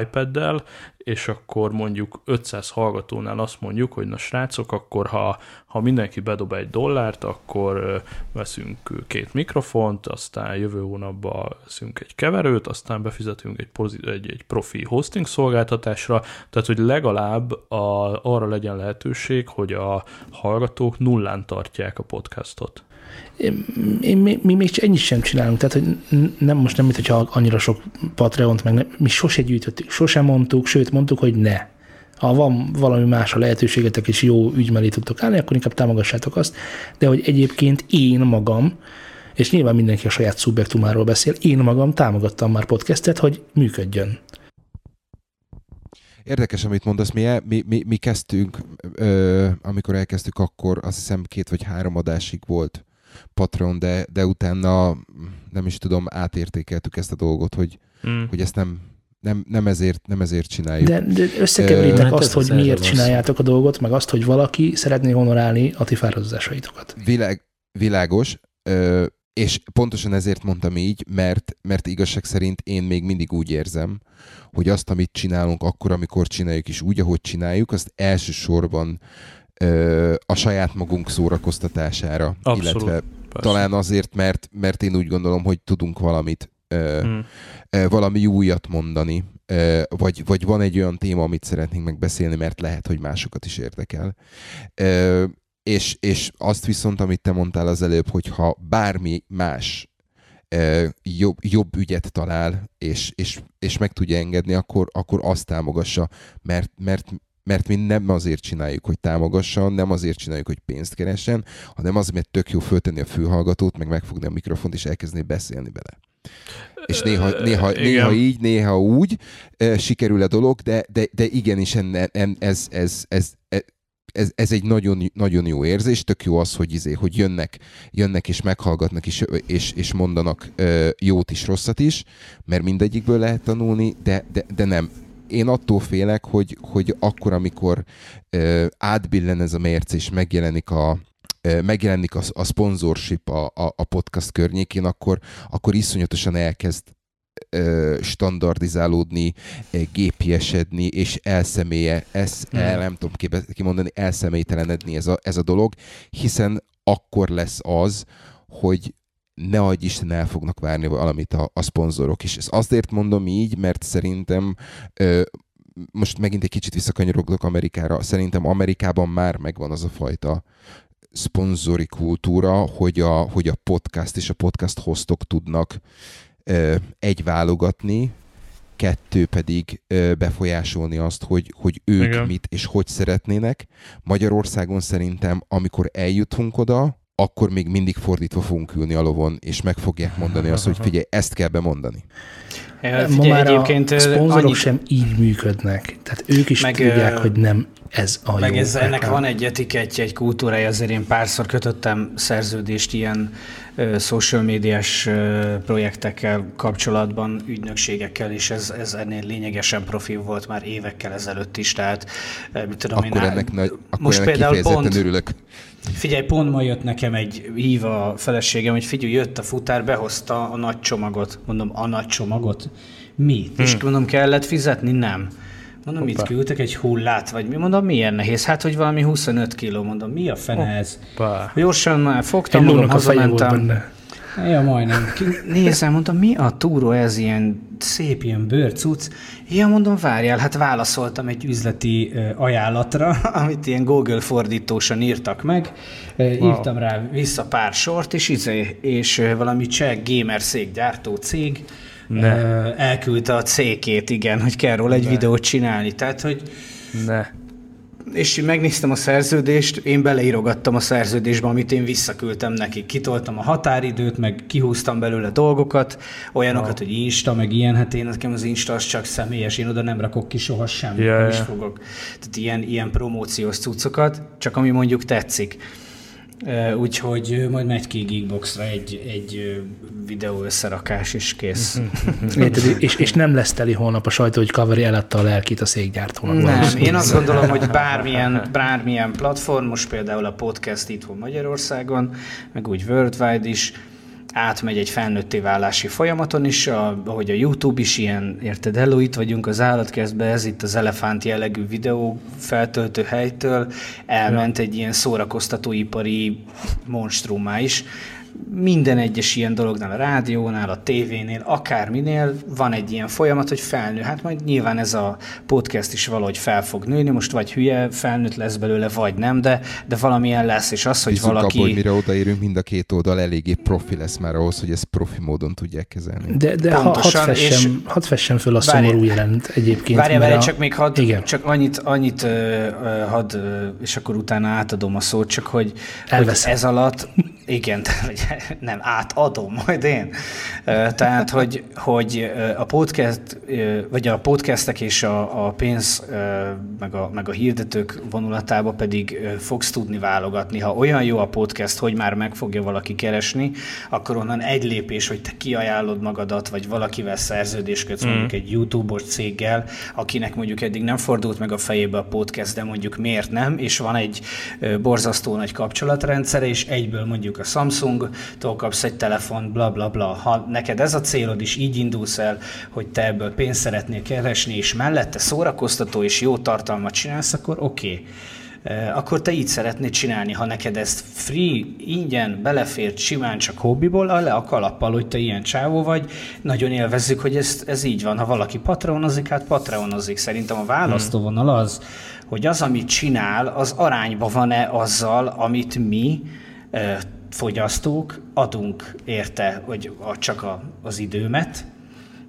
iPad-del, és akkor mondjuk 500 hallgatónál azt mondjuk, hogy na srácok, akkor ha, ha mindenki bedob egy dollárt, akkor veszünk két mikrofont, aztán jövő hónapban veszünk egy keverőt, aztán befizetünk egy, pozit- egy, egy profi hosting szolgáltatásra, tehát hogy legalább a, arra legyen lehetőség, hogy a hallgatók nullán tartják a podcastot én, mi, mi még ennyit sem csinálunk, tehát hogy nem most nem, mint hogyha annyira sok Patreont, meg nem, mi sose gyűjtöttük, sosem mondtuk, sőt mondtuk, hogy ne. Ha van valami más a lehetőségetek, és jó ügy mellé tudtok állni, akkor inkább támogassátok azt, de hogy egyébként én magam, és nyilván mindenki a saját szubjektumáról beszél, én magam támogattam már podcastet, hogy működjön. Érdekes, amit mondasz, mi, mi, mi, mi kezdtünk, ö, amikor elkezdtük, akkor azt hiszem két vagy három adásig volt Patreon, de, de utána nem is tudom, átértékeltük ezt a dolgot, hogy, mm. hogy ezt nem, nem, nem, ezért, nem ezért csináljuk. De, de összekeveritek uh, azt, hogy miért csináljátok a dolgot, meg azt, hogy valaki szeretné honorálni a ti fáradozásaitokat. Világ, világos, uh, és pontosan ezért mondtam így, mert, mert igazság szerint én még mindig úgy érzem, hogy azt, amit csinálunk akkor, amikor csináljuk, és úgy, ahogy csináljuk, azt elsősorban a saját magunk szórakoztatására, Abszolút, illetve persze. talán azért, mert, mert én úgy gondolom, hogy tudunk valamit, hmm. valami újat mondani, vagy, vagy van egy olyan téma, amit szeretnénk megbeszélni, mert lehet, hogy másokat is érdekel. És, és azt viszont, amit te mondtál az előbb, hogy ha bármi más jobb, jobb ügyet talál, és, és, és meg tudja engedni, akkor, akkor azt támogassa, mert, mert mert mi nem azért csináljuk, hogy támogasson, nem azért csináljuk, hogy pénzt keressen, hanem azért, mert tök jó föltenni a fülhallgatót, meg megfogni a mikrofont, és elkezdeni beszélni bele. És néha, néha, néha így, néha úgy sikerül a dolog, de, de, de igenis enne, en, ez, ez, ez, ez, ez, ez egy nagyon, nagyon jó érzés, tök jó az, hogy, izé, hogy jönnek, jönnek és meghallgatnak is, és, és mondanak jót is, rosszat is, mert mindegyikből lehet tanulni, de, de, de nem, én attól félek, hogy, hogy akkor, amikor uh, átbillen ez a mérce, és megjelenik a, megjelenik a, a sponsorship a, a, a podcast környékén, akkor, akkor iszonyatosan elkezd standardizálódni, gépiesedni, és elszemélye, ez, hmm. el, nem tudom kimondani, elszemélytelenedni ez a, ez a dolog, hiszen akkor lesz az, hogy ne adj Isten el fognak várni valamit a, a szponzorok is. Ezt azért mondom így, mert szerintem ö, most megint egy kicsit visszakanyarodok Amerikára, szerintem Amerikában már megvan az a fajta szponzori kultúra, hogy a, hogy a podcast és a podcast hostok tudnak ö, egy válogatni, kettő pedig ö, befolyásolni azt, hogy, hogy ők Igen. mit és hogy szeretnének. Magyarországon szerintem, amikor eljutunk oda, akkor még mindig fordítva fogunk ülni a lovon, és meg fogják mondani azt, hogy figyelj, ezt kell bemondani. Ja, figyelj, Ma már egyébként a szponzorok annyit... sem így működnek. Tehát ők is meg, tudják, hogy nem ez a meg jó. Ez, ennek van egy etikettje, egy kultúrája, azért én párszor kötöttem szerződést ilyen social médiás uh, projektekkel kapcsolatban, ügynökségekkel, és ez, ez ennél lényegesen profil volt már évekkel ezelőtt is, tehát mit tudom akkor én, ennek, nagy, akkor most ennek például pont, örülök. Figyelj, pont ma jött nekem egy hív a feleségem, hogy figyelj, jött a futár, behozta a nagy csomagot. Mondom, a nagy csomagot? Mi? Hmm. És mondom, kellett fizetni? Nem Mondom, mit küldtek, egy hullát, vagy mi? Mondom, milyen nehéz? Hát, hogy valami 25 kiló, mondom, mi a fene ez? Pá. Gyorsan már fogtam, Egy mondom, hazamentem. Ja, majdnem. Nézem, mondtam, mi a túró ez ilyen szép, ilyen bőrcuc? Ja, mondom, várjál, hát válaszoltam egy üzleti ajánlatra, (laughs) amit ilyen Google fordítósan írtak meg. Ö, Írtam rá vissza pár sort, és, izé, és valami cseh gamer székgyártó cég Ne. elküldte a cégét, igen, hogy kell róla egy videót csinálni. Tehát, hogy Ne. És én megnéztem a szerződést, én beleírogattam a szerződésbe, amit én visszaküldtem neki. Kitoltam a határidőt, meg kihúztam belőle dolgokat, olyanokat, hogy Insta, meg ilyen, hát én nekem az Insta az csak személyes, én oda nem rakok ki soha semmit, Ja, nem is fogok. Tehát ilyen, ilyen promóciós cuccokat, csak ami mondjuk tetszik. Úgyhogy majd megy ki Geekboxra egy, egy videó összerakás, (laughs) és kész. Érted? És, és nem lesz teli holnap a sajtó, hogy Kaveri eladta a lelkét a székgyártónak. Nem, valószínűleg. én azt gondolom, hogy bármilyen, bármilyen platform, most például a podcast itthon Magyarországon, meg úgy worldwide is, átmegy egy felnőtté válási folyamaton is, a, ahogy a YouTube is ilyen, érted, hello, itt vagyunk az állatkertbe, ez itt az elefánt jellegű videó feltöltő helytől, elment egy ilyen szórakoztatóipari monstrumá is. Minden egyes ilyen dolognál, a rádiónál, a tévénél, akárminél van egy ilyen folyamat, hogy felnő. Hát majd nyilván ez a podcast is valahogy fel fog nőni, most vagy hülye felnőtt lesz belőle, vagy nem, de, de valamilyen lesz, és az, hogy Bízunk valaki... abban, hogy mire odaérünk, mind a két oldal eléggé profi lesz már ahhoz, hogy ezt profi módon tudják kezelni. De, de ha, hadd, Pontosan, fessem, és- hadd fessem föl a Várj- szomorú jelent egyébként. Várjál, mert várjál, a- csak még hadd, Igen. csak annyit, annyit ö, hadd, ö, és akkor utána átadom a szót, csak hogy, hogy ez alatt, igen, hogy nem, átadom majd én. Tehát, hogy, hogy a podcast, vagy a podcastek és a, a pénz, meg a, meg a hirdetők vonulatába pedig fogsz tudni válogatni. Ha olyan jó a podcast, hogy már meg fogja valaki keresni, akkor onnan egy lépés, hogy te kiajánlod magadat, vagy valakivel szerződést kötsz, mondjuk egy YouTube-os céggel, akinek mondjuk eddig nem fordult meg a fejébe a podcast, de mondjuk miért nem, és van egy borzasztó nagy kapcsolatrendszere, és egyből mondjuk a Samsung-tól kapsz egy telefon, bla bla bla. Ha neked ez a célod, és így indulsz el, hogy te ebből pénzt szeretnél keresni, és mellette szórakoztató és jó tartalmat csinálsz, akkor oké. Okay akkor te így szeretnéd csinálni, ha neked ez free, ingyen, belefért, simán csak hobbiból, le a kalappal, hogy te ilyen csávó vagy, nagyon élvezzük, hogy ez, ez így van. Ha valaki patronozik, hát patronozik. Szerintem a választóvonal az, hogy az, amit csinál, az arányban van-e azzal, amit mi, eh, fogyasztók adunk érte, hogy csak a, az időmet,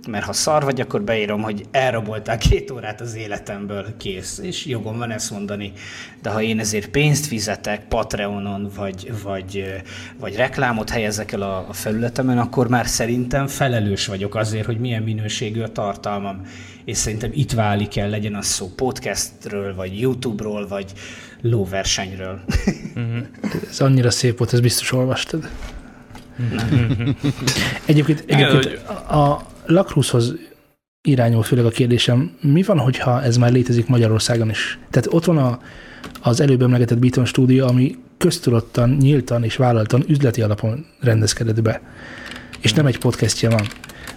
mert ha szar vagy, akkor beírom, hogy elraboltál két órát az életemből, kész, és jogom van ezt mondani. De ha én ezért pénzt fizetek Patreonon, vagy, vagy, vagy reklámot helyezek el a, a felületemen, akkor már szerintem felelős vagyok azért, hogy milyen minőségű a tartalmam. És szerintem itt válik el, legyen az szó podcastről, vagy YouTube-ról, vagy lóversenyről. Ez annyira szép volt, ezt biztos olvastad. egyébként egyébként a, a Lacrushoz irányul főleg a kérdésem, mi van, hogyha ez már létezik Magyarországon is? Tehát ott van a, az előbb emlegetett Beaton stúdió, ami köztudottan, nyíltan és vállaltan üzleti alapon rendezkedett be. És nem egy podcastja van.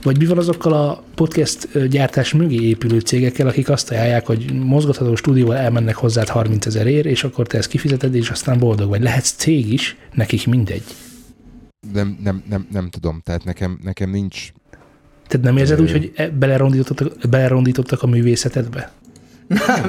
Vagy mi van azokkal a podcast gyártás mögé épülő cégekkel, akik azt ajánlják, hogy mozgatható stúdióval elmennek hozzád 30 ezer ér, és akkor te ezt kifizeted, és aztán boldog vagy. Lehetsz cég is, nekik mindegy. Nem, nem, nem, nem tudom, tehát nekem, nekem nincs Tehát nem érzed úgy, hogy e- belerondítottak, belerondítottak a művészetedbe?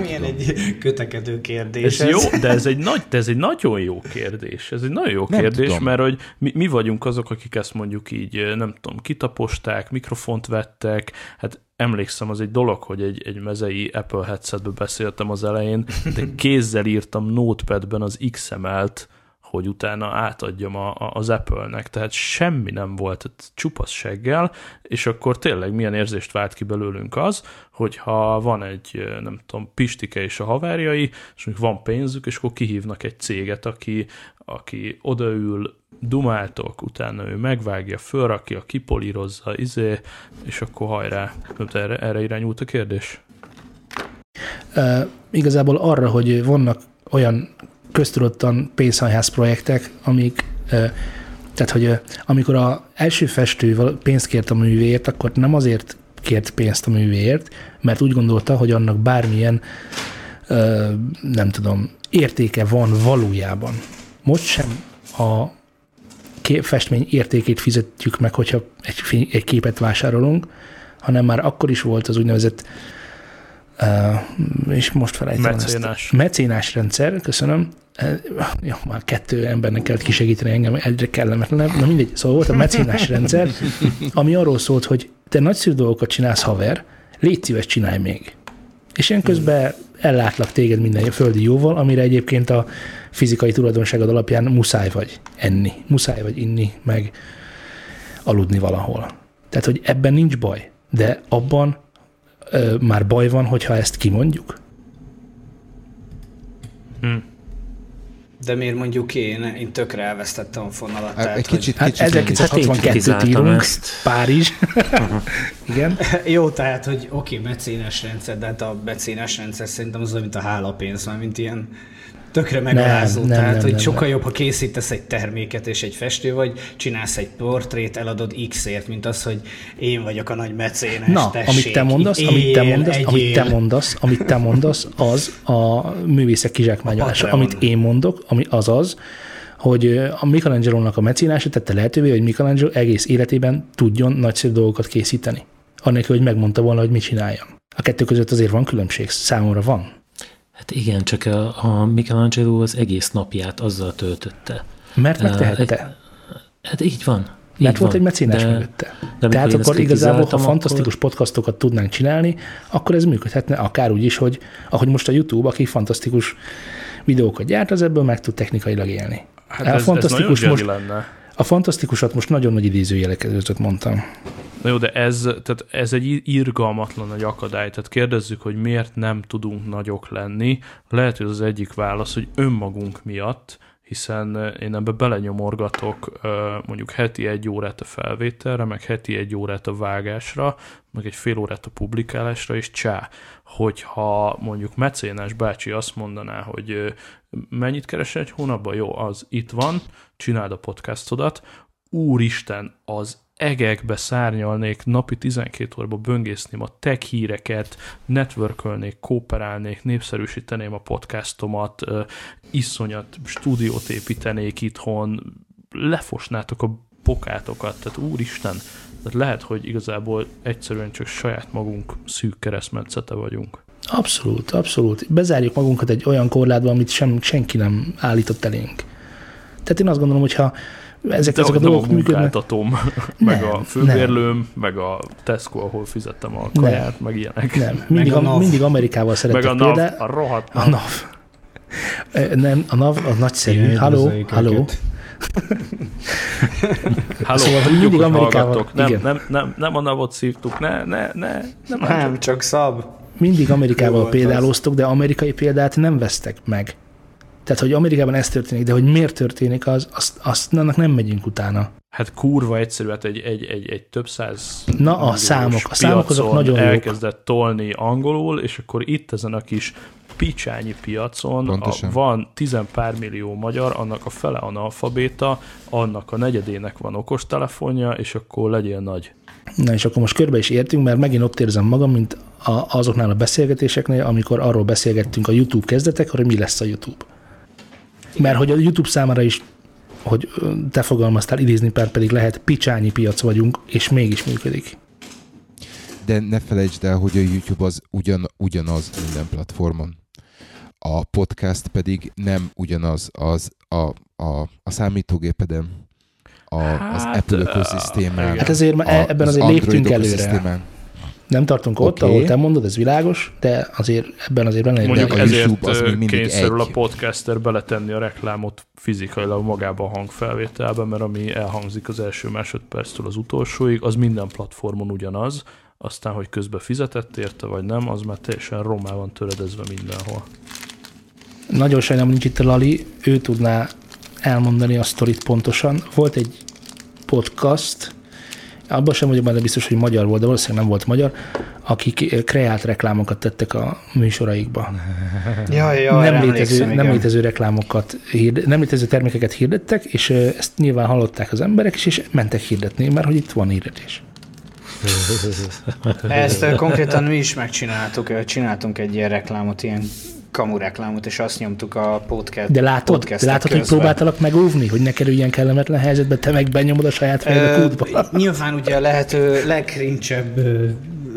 Milyen egy kötekedő kérdés Ez jó, de ez egy, nagy, de ez egy nagyon jó kérdés. Ez egy nagyon jó Nem kérdés, tudom. mert hogy mi, mi vagyunk azok, akik ezt mondjuk így, nem tudom, kitaposták, mikrofont vettek, hát emlékszem, az egy dolog, hogy egy, egy mezei Apple headsetbe beszéltem az elején, de kézzel írtam notepadben az XML-t, hogy utána átadjam a, a, az Apple-nek, tehát semmi nem volt, csupasz seggel, és akkor tényleg milyen érzést vált ki belőlünk az, hogyha van egy, nem tudom, Pistike és a haverjai, és mondjuk van pénzük, és akkor kihívnak egy céget, aki, aki odaül, dumáltok, utána ő megvágja, fölrakja, kipolírozza, izé, és akkor hajrá. Erre, erre irányult a kérdés? Uh, igazából arra, hogy vannak olyan köztudottan pénzhajház projektek, amik, tehát hogy amikor a első festő pénzt kért a művéért, akkor nem azért kért pénzt a művéért, mert úgy gondolta, hogy annak bármilyen, nem tudom, értéke van valójában. Most sem a festmény értékét fizetjük meg, hogyha egy, egy képet vásárolunk, hanem már akkor is volt az úgynevezett és most felejtem Mecénás. ezt. Mecénás rendszer, köszönöm. Jó, már kettő embernek kellett kisegíteni engem, egyre kellemetlenebb. Na mindegy, szóval volt a mecénás rendszer, ami arról szólt, hogy te nagyszerű dolgokat csinálsz, haver, légy szíves, csinálj még. És én közben ellátlak téged minden földi jóval, amire egyébként a fizikai tulajdonságod alapján muszáj vagy enni, muszáj vagy inni, meg aludni valahol. Tehát, hogy ebben nincs baj, de abban ö, már baj van, hogyha ezt kimondjuk? Hm. De miért mondjuk én? Én tökre elvesztettem a fonalat. Hát, tehát, egy kicsit, Hát kicsit is. 1962-t írunk, ezt. Párizs. (laughs) Igen. Hogy, (laughs) jó, tehát, hogy oké, okay, mecénes rendszer, de hát a mecénes rendszer szerintem az olyan, mint a hálapénz, már mint ilyen tökre megalázó. nem, tehát, nem, hogy nem, sokkal nem. jobb, ha készítesz egy terméket és egy festő vagy, csinálsz egy portrét, eladod X-ért, mint az, hogy én vagyok a nagy mecénes, Na, tessék, amit te mondasz, él, amit te mondasz, amit te egyél. mondasz, amit te mondasz, az a művészek kizsákmányolása. Amit én mondok, ami az az, hogy a Michelangelo-nak a mecénása tette lehetővé, hogy Michelangelo egész életében tudjon nagyszerű dolgokat készíteni. Annélkül, hogy megmondta volna, hogy mit csináljon. A kettő között azért van különbség, számomra van. Hát igen, csak a, a Michelangelo az egész napját azzal töltötte. Mert megtehette. Hát így van. Így Mert volt van. egy mecénás de, mögötte. de Tehát akkor igazából, ha fantasztikus podcastokat tudnánk csinálni, akkor ez működhetne akár úgy is, hogy ahogy most a YouTube, aki fantasztikus videókat gyárt, az ebből meg tud technikailag élni. Hát a, ez, ez fantasztikus nagyon most, most... lenne. A fantasztikusat most nagyon nagy idézőjelek között mondtam. Na jó, de ez, tehát ez egy irgalmatlan nagy akadály. Tehát kérdezzük, hogy miért nem tudunk nagyok lenni. Lehet, hogy az egyik válasz, hogy önmagunk miatt, hiszen én ebbe belenyomorgatok mondjuk heti egy órát a felvételre, meg heti egy órát a vágásra, meg egy fél órát a publikálásra, és csá, hogyha mondjuk mecénás bácsi azt mondaná, hogy mennyit keresel egy hónapban, jó, az itt van, csináld a podcastodat, úristen, az egekbe szárnyalnék, napi 12 órába böngészném a tech híreket, networkölnék, kooperálnék, népszerűsíteném a podcastomat, iszonyat stúdiót építenék itthon, lefosnátok a pokátokat, tehát úristen, tehát lehet, hogy igazából egyszerűen csak saját magunk szűk keresztmetszete vagyunk. Abszolút, abszolút. Bezárjuk magunkat egy olyan korlátba, amit sem, senki nem állított elénk. Tehát én azt gondolom, hogyha ezek, De ezek a a dolgok működnek, (laughs) meg Nem, a főbérlőm, meg a Tesco, ahol fizettem a kaját, meg ilyenek. nem. Mindig, a a, NAV. mindig Amerikával Meg szerettek a NAV, például. a rohadt A NAV. Ö, (laughs) Nem, a NAV az nagyszerű. Halló, halló. Halló, Szóval, tudjuk, mindig hogy Amerikával-. Nem, igen. nem, nem, nem a navot szívtuk, ne, ne, ne, nem, Nem, csak szab. Mindig Amerikával példáloztok, de amerikai példát nem vesztek meg. Tehát, hogy Amerikában ez történik, de hogy miért történik, az, azt, azt annak nem megyünk utána. Hát kurva egyszerű, hát egy, egy, egy, egy több száz Na, a számok. A számok azok nagyon jók. elkezdett tolni angolul, és akkor itt ezen a kis picsányi piacon a, van tizen pár millió magyar, annak a fele analfabéta, annak a negyedének van okostelefonja, és akkor legyél nagy. Na és akkor most körbe is értünk, mert megint ott érzem magam, mint a, azoknál a beszélgetéseknél, amikor arról beszélgettünk a YouTube kezdetekor, hogy mi lesz a YouTube. Mert hogy a YouTube számára is, hogy te fogalmaztál, idézni pár pedig lehet, picsányi piac vagyunk, és mégis működik. De ne felejtsd el, hogy a YouTube az ugyan, ugyanaz minden platformon. A podcast pedig nem ugyanaz az a, a, a számítógépeden, a, az Hát, Apple ö, ökoszisztémán. igen. Hát ezért a- ebben az azért léptünk előre. Nem tartunk ott, Oké. ahol te mondod, ez világos, de azért ebben azért benne Mondjuk a ezért YouTube az még mindig kényszerül egy. a podcaster beletenni a reklámot fizikailag magába a hangfelvételbe, mert ami elhangzik az első másodperctől az utolsóig, az minden platformon ugyanaz, aztán, hogy közben fizetett érte, vagy nem, az már teljesen romá van töredezve mindenhol. Nagyon sajnálom, nincs itt a Lali, ő tudná elmondani a sztorit pontosan. Volt egy podcast, abban sem vagyok benne biztos, hogy magyar volt, de valószínűleg nem volt magyar, akik kreált reklámokat tettek a műsoraikba. (laughs) Jaj, jaj, nem, létező, nem létező reklámokat, nem létező termékeket hirdettek, és ezt nyilván hallották az emberek is, és mentek hirdetni, mert hogy itt van hirdetés. (laughs) Ezt konkrétan mi is megcsináltuk, csináltunk egy ilyen reklámot, ilyen kamu reklámot, és azt nyomtuk a podcast De látod, de látod hogy próbáltalak megóvni, hogy ne kerüljen kellemetlen helyzetbe, te meg benyomod a saját fejedbe kútba? (laughs) Nyilván ugye a lehető legrincsebb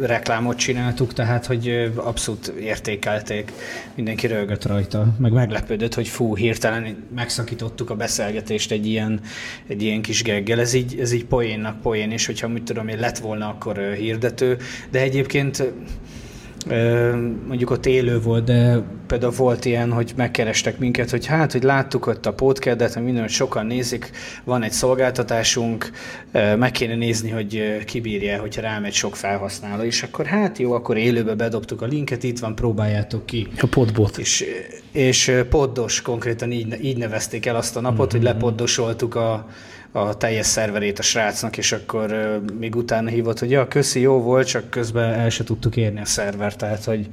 reklámot csináltuk, tehát hogy abszolút értékelték, mindenki rögött rajta, meg meglepődött, hogy fú, hirtelen megszakítottuk a beszélgetést egy ilyen, egy ilyen kis geggel. Ez így, ez így poénnak poén, és hogyha mit tudom én, lett volna akkor hirdető, de egyébként mondjuk ott élő volt, de például volt ilyen, hogy megkerestek minket, hogy hát, hogy láttuk ott a podcastet, hogy minden, hogy sokan nézik, van egy szolgáltatásunk, meg kéne nézni, hogy kibírja, hogyha rámegy sok felhasználó, és akkor hát jó, akkor élőbe bedobtuk a linket, itt van, próbáljátok ki. A podbot. És, és poddos konkrétan így, így nevezték el azt a napot, mm-hmm. hogy lepoddosoltuk a, a teljes szerverét a srácnak, és akkor még utána hívott, hogy ja, köszi, jó volt, csak közben el se tudtuk érni a szerver, tehát hogy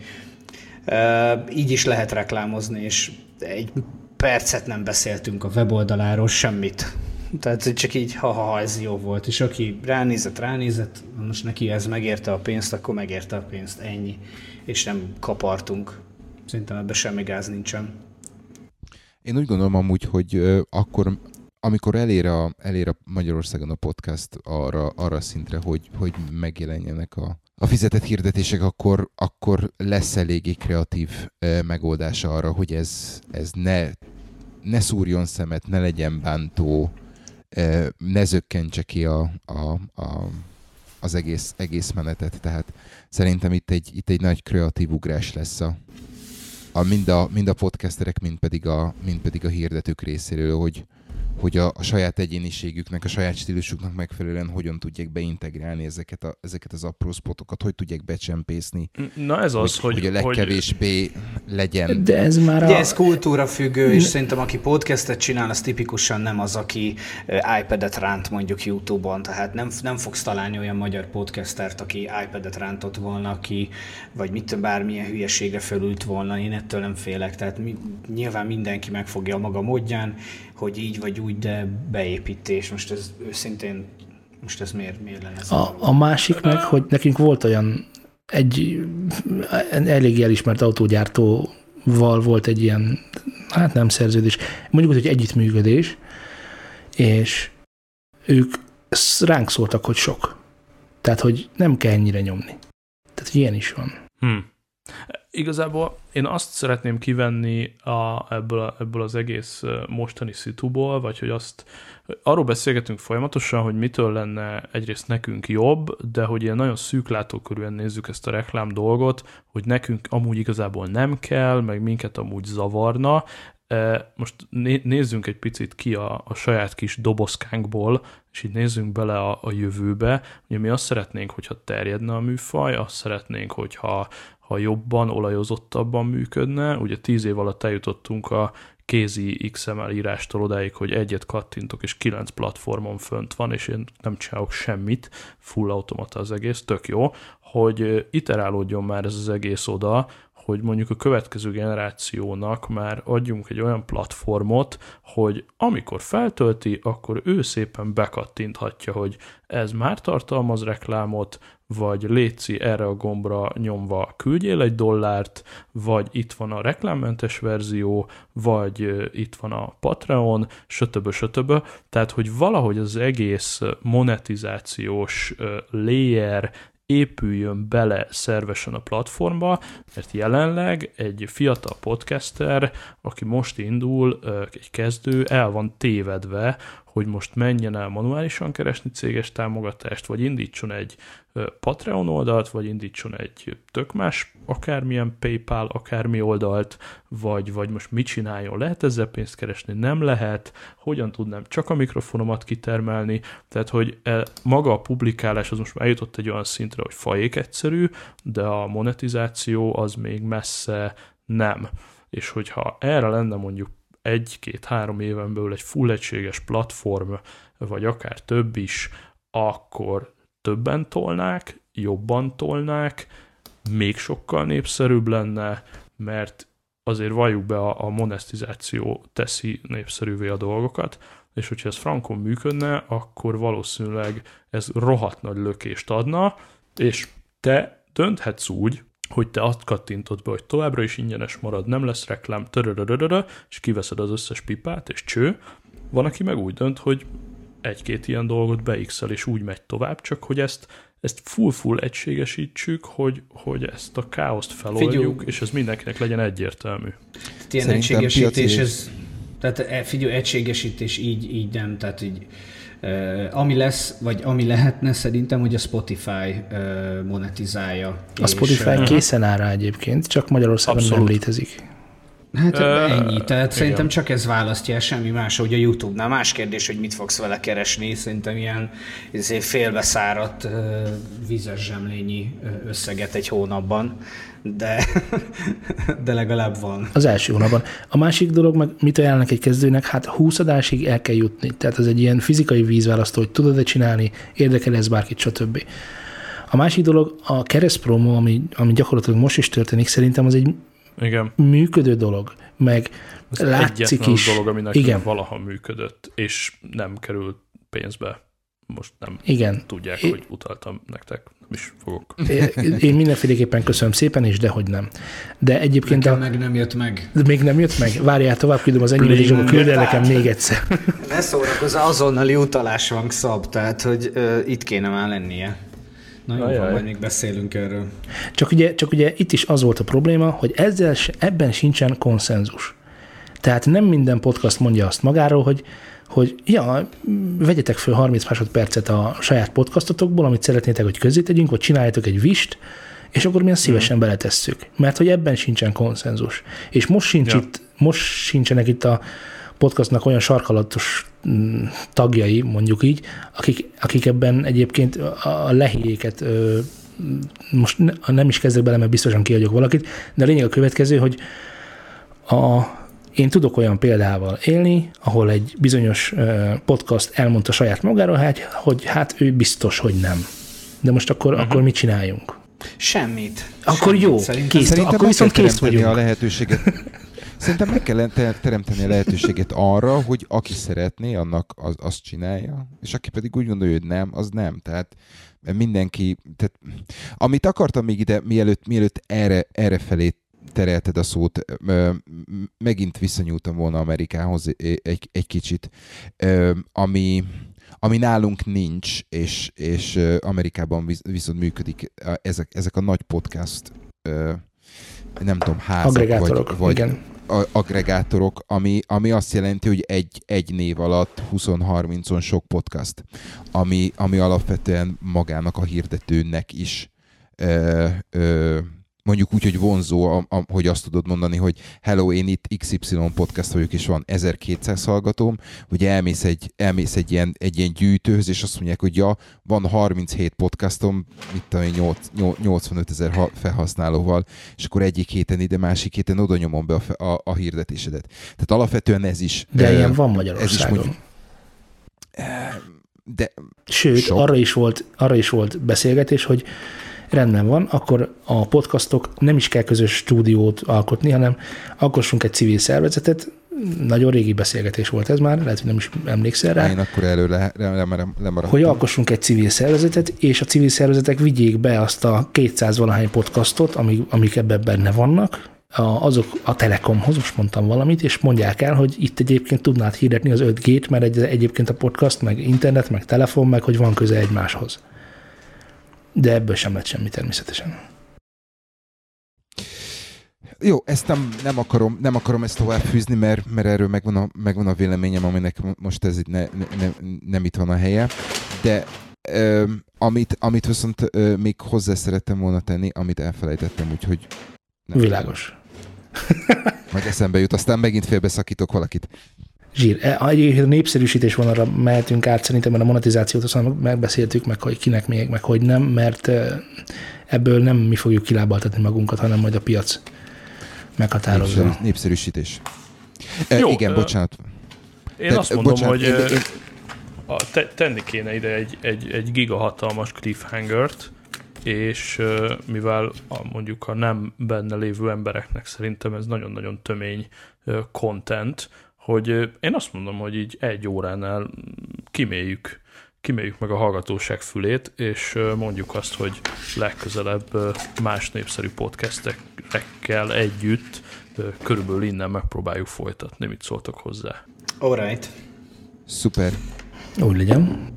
így is lehet reklámozni, és egy percet nem beszéltünk a weboldaláról, semmit. Tehát csak így, ha-ha, ez jó volt. És aki ránézett, ránézett, most neki ez megérte a pénzt, akkor megérte a pénzt, ennyi. És nem kapartunk. Szerintem ebben semmi gáz nincsen. Én úgy gondolom amúgy, hogy akkor amikor elér, a, elér a Magyarországon a podcast arra, arra szintre, hogy, hogy megjelenjenek a, a fizetett hirdetések, akkor, akkor lesz eléggé kreatív e, megoldása arra, hogy ez, ez ne, ne szúrjon szemet, ne legyen bántó, ne zökkentse ki a, a, a, az egész, egész menetet. Tehát szerintem itt egy, itt egy nagy kreatív ugrás lesz a, a, mind, a, mind a podcasterek, mind pedig a, mind pedig a hirdetők részéről, hogy, hogy a, a saját egyéniségüknek, a saját stílusuknak megfelelően hogyan tudják beintegrálni ezeket, a, ezeket az apró spotokat, hogy tudják becsempészni. Na ez az, hogy... Hogy a legkevésbé hogy... legyen. De ez már a... De ez kultúra függő, és szerintem aki podcastet csinál, az tipikusan nem az, aki iPad-et ránt mondjuk YouTube-on, tehát nem, nem fogsz találni olyan magyar podcastert, aki iPad-et rántott volna, aki, vagy mit bármilyen hülyeségre fölült volna, én ettől nem félek, tehát mi, nyilván mindenki megfogja a maga módján, hogy így vagy úgy, de beépítés. Most ez őszintén, most ez miért, miért lenne? Ez a, a másik meg, hogy nekünk volt olyan egy elég elismert autógyártóval volt egy ilyen, hát nem szerződés, mondjuk, hogy együttműködés, és ők ránk szóltak, hogy sok. Tehát, hogy nem kell ennyire nyomni. Tehát, hogy ilyen is van. Hmm. Igazából én azt szeretném kivenni a, ebből, a, ebből az egész mostani szituból, vagy hogy azt, arról beszélgetünk folyamatosan, hogy mitől lenne egyrészt nekünk jobb, de hogy ilyen nagyon szűklátókörűen nézzük ezt a reklám dolgot, hogy nekünk amúgy igazából nem kell, meg minket amúgy zavarna. Most nézzünk egy picit ki a, a saját kis dobozkánkból, és így nézzünk bele a, a jövőbe. Ugye mi azt szeretnénk, hogyha terjedne a műfaj, azt szeretnénk, hogyha ha jobban, olajozottabban működne. Ugye tíz év alatt eljutottunk a kézi XML írástól odáig, hogy egyet kattintok, és kilenc platformon fönt van, és én nem csinálok semmit, full automata az egész, tök jó, hogy iterálódjon már ez az egész oda, hogy mondjuk a következő generációnak már adjunk egy olyan platformot, hogy amikor feltölti, akkor ő szépen bekattinthatja, hogy ez már tartalmaz reklámot, vagy léci erre a gombra nyomva küldjél egy dollárt, vagy itt van a reklámmentes verzió, vagy itt van a Patreon, sötöbö, sötöbö. Tehát, hogy valahogy az egész monetizációs layer épüljön bele szervesen a platformba, mert jelenleg egy fiatal podcaster, aki most indul, egy kezdő, el van tévedve, hogy most menjen el manuálisan keresni céges támogatást, vagy indítson egy Patreon oldalt, vagy indítson egy tök más, akármilyen PayPal, akármi oldalt, vagy, vagy most mit csináljon, lehet ezzel pénzt keresni, nem lehet, hogyan tudnám csak a mikrofonomat kitermelni, tehát hogy e, maga a publikálás az most eljutott egy olyan szintre, hogy fajék egyszerű, de a monetizáció az még messze nem. És hogyha erre lenne mondjuk egy-két-három éven belül egy full egységes platform, vagy akár több is, akkor többen tolnák, jobban tolnák, még sokkal népszerűbb lenne, mert azért valljuk be a, monetizáció teszi népszerűvé a dolgokat, és hogyha ez frankon működne, akkor valószínűleg ez rohadt nagy lökést adna, és te dönthetsz úgy, hogy te azt kattintod be, hogy továbbra is ingyenes marad, nem lesz reklám, és kiveszed az összes pipát, és cső. Van, aki meg úgy dönt, hogy egy-két ilyen dolgot beixel, és úgy megy tovább, csak hogy ezt, ezt full-full egységesítsük, hogy, hogy ezt a káoszt feloldjuk, Figyú. és ez mindenkinek legyen egyértelmű. Tehát ilyen Szerintem egységesítés, ez, tehát e, figyelj, egységesítés így, így nem, tehát így ami lesz, vagy ami lehetne szerintem, hogy a Spotify monetizálja. A Spotify és, készen áll rá egyébként, csak Magyarországon Abszolút. nem létezik. Hát uh, ennyi, tehát igen. szerintem csak ez választja semmi más, hogy a YouTube-nál. Más kérdés, hogy mit fogsz vele keresni, szerintem ilyen félbeszáradt uh, vízes zsemlényi összeget egy hónapban, de, (laughs) de legalább van. Az első hónapban. A másik dolog, meg mit ajánlnak egy kezdőnek, hát 20 adásig el kell jutni. Tehát ez egy ilyen fizikai vízválasztó, hogy tudod-e csinálni, érdekel ez bárkit, stb. A másik dolog, a keresztpromo, ami, ami gyakorlatilag most is történik, szerintem az egy igen. működő dolog, meg Ez látszik is. dolog, ami Igen. valaha működött, és nem került pénzbe. Most nem Igen. tudják, é... hogy utaltam nektek. Nem is fogok. Én mindenféleképpen köszönöm szépen, és dehogy nem. De egyébként... Nekem a... meg nem jött meg. De még nem jött meg? Várjál, tovább küldöm az enyém, és akkor küld el nekem még egyszer. Ne szórakozz, azonnali utalás van szab, tehát hogy uh, itt kéne már lennie. Na jó, van, majd még beszélünk erről. Csak ugye, csak ugye itt is az volt a probléma, hogy ezzel, ebben sincsen konszenzus. Tehát nem minden podcast mondja azt magáról, hogy, hogy ja, vegyetek föl 30 másodpercet a saját podcastotokból, amit szeretnétek, hogy közzé tegyünk, vagy csináljátok egy vist, és akkor mi azt szívesen mm. beletesszük. Mert hogy ebben sincsen konszenzus. És most, sincs ja. itt, most sincsenek itt a podcastnak olyan sarkalatos mm, tagjai, mondjuk így, akik, akik ebben egyébként a lehéjéket most nem is kezdek bele, mert biztosan kiadjuk valakit, de a lényeg a következő, hogy a, én tudok olyan példával élni, ahol egy bizonyos podcast elmondta saját magáról, hát, hogy hát ő biztos, hogy nem. De most akkor, uh-huh. akkor mit csináljunk? Semmit. Akkor Semmit, jó, szerintem. kész. Szerintem akkor viszont kész vagyunk. a lehetőséget (laughs) Szerintem meg kell teremteni a lehetőséget arra, hogy aki szeretné, annak az, azt csinálja, és aki pedig úgy gondolja, hogy nem, az nem. Tehát mindenki, tehát amit akartam még ide, mielőtt, mielőtt erre, erre felé terelted a szót, megint visszanyúltam volna Amerikához egy, egy kicsit, ami, ami nálunk nincs, és, és Amerikában viszont működik ezek, ezek a nagy podcast nem tudom, házak, vagy, vagy, igen agregátorok, ami, ami azt jelenti, hogy egy, egy név alatt 20-30-on sok podcast, ami, ami alapvetően magának a hirdetőnek is ö, ö, mondjuk úgy, hogy vonzó, a, a, hogy azt tudod mondani, hogy hello, én itt XY podcast vagyok, és van 1200 hallgatóm, hogy elmész egy, elmész egy, ilyen, egy ilyen gyűjtőhöz, és azt mondják, hogy ja, van 37 podcastom, mit tudom én, 85 ezer felhasználóval, és akkor egyik héten ide, másik héten oda nyomom be a, a, a hirdetésedet. Tehát alapvetően ez is... De uh, ilyen van Magyarországon. Ez is mondjuk, de Sőt, sok. arra is, volt, arra is volt beszélgetés, hogy rendben van, akkor a podcastok nem is kell közös stúdiót alkotni, hanem alkossunk egy civil szervezetet, nagyon régi beszélgetés volt ez már, lehet, hogy nem is emlékszel rá. Én akkor elő le, le, le, Hogy alkossunk egy civil szervezetet, és a civil szervezetek vigyék be azt a 200 valahány podcastot, amik, amik ebben benne vannak, a, azok a Telekomhoz, most mondtam valamit, és mondják el, hogy itt egyébként tudnád hirdetni az 5G-t, mert egy, egyébként a podcast, meg internet, meg telefon, meg hogy van köze egymáshoz de ebből sem lett semmi természetesen. Jó, ezt nem, nem, akarom, nem akarom ezt tovább fűzni, mert, mert erről megvan a, megvan a véleményem, aminek most ez itt ne, ne, ne, nem itt van a helye, de ö, amit, amit viszont ö, még hozzá szerettem volna tenni, amit elfelejtettem, úgyhogy... Nem Világos. Majd eszembe jut, aztán megint félbeszakítok valakit zsír. E, a népszerűsítés vonalra mehetünk át, szerintem mert a monetizációt aztán megbeszéltük, meg hogy kinek még, meg hogy nem, mert e, ebből nem mi fogjuk kilábaltatni magunkat, hanem majd a piac meghatározza. Népszerű, népszerűsítés. E, Jó, igen, bocsánat. Én Te, azt mondom, bocsánat, hogy én, én... A, te, tenni kéne ide egy, egy, egy gigahatalmas cliffhangert, és mivel a, mondjuk a nem benne lévő embereknek szerintem ez nagyon-nagyon tömény content, hogy én azt mondom, hogy így egy óránál kiméljük, kiméljük meg a hallgatóság fülét, és mondjuk azt, hogy legközelebb más népszerű podcastekkel együtt körülbelül innen megpróbáljuk folytatni. Mit szóltok hozzá? Alright. Szuper. Úgy legyen.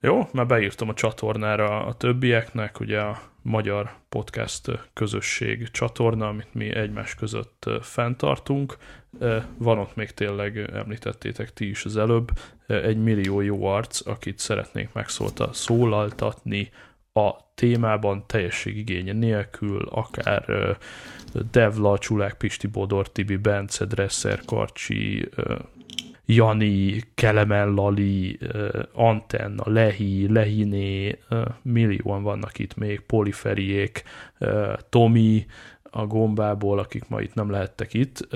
Jó, már beírtam a csatornára a többieknek, ugye a magyar podcast közösség csatorna, amit mi egymás között fenntartunk. Van ott még tényleg, említettétek ti is az előbb, egy millió jó arc, akit szeretnénk megszólta szólaltatni a témában teljességigénye nélkül, akár Devla, Csulák, Pisti, Bodor, Tibi, Bence, Dresser, Karcsi, Jani, Kelemen Lali, Antenna, Lehi, Lehiné, millióan vannak itt még, Poliferiék, Tomi a gombából, akik ma itt nem lehettek itt,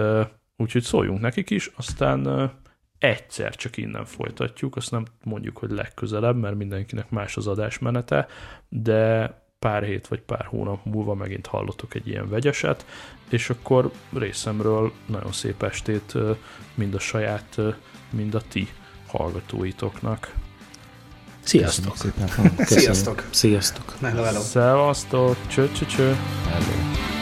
úgyhogy szóljunk nekik is, aztán egyszer csak innen folytatjuk, azt nem mondjuk, hogy legközelebb, mert mindenkinek más az adásmenete, de pár hét vagy pár hónap múlva megint hallottok egy ilyen vegyeset, és akkor részemről nagyon szép estét mind a saját, mind a ti hallgatóitoknak. Sziasztok! Köszönjük szépen. Sziasztok! Sziasztok! Hello, hello. Szevasztok! Cső, cső, cső. Hello.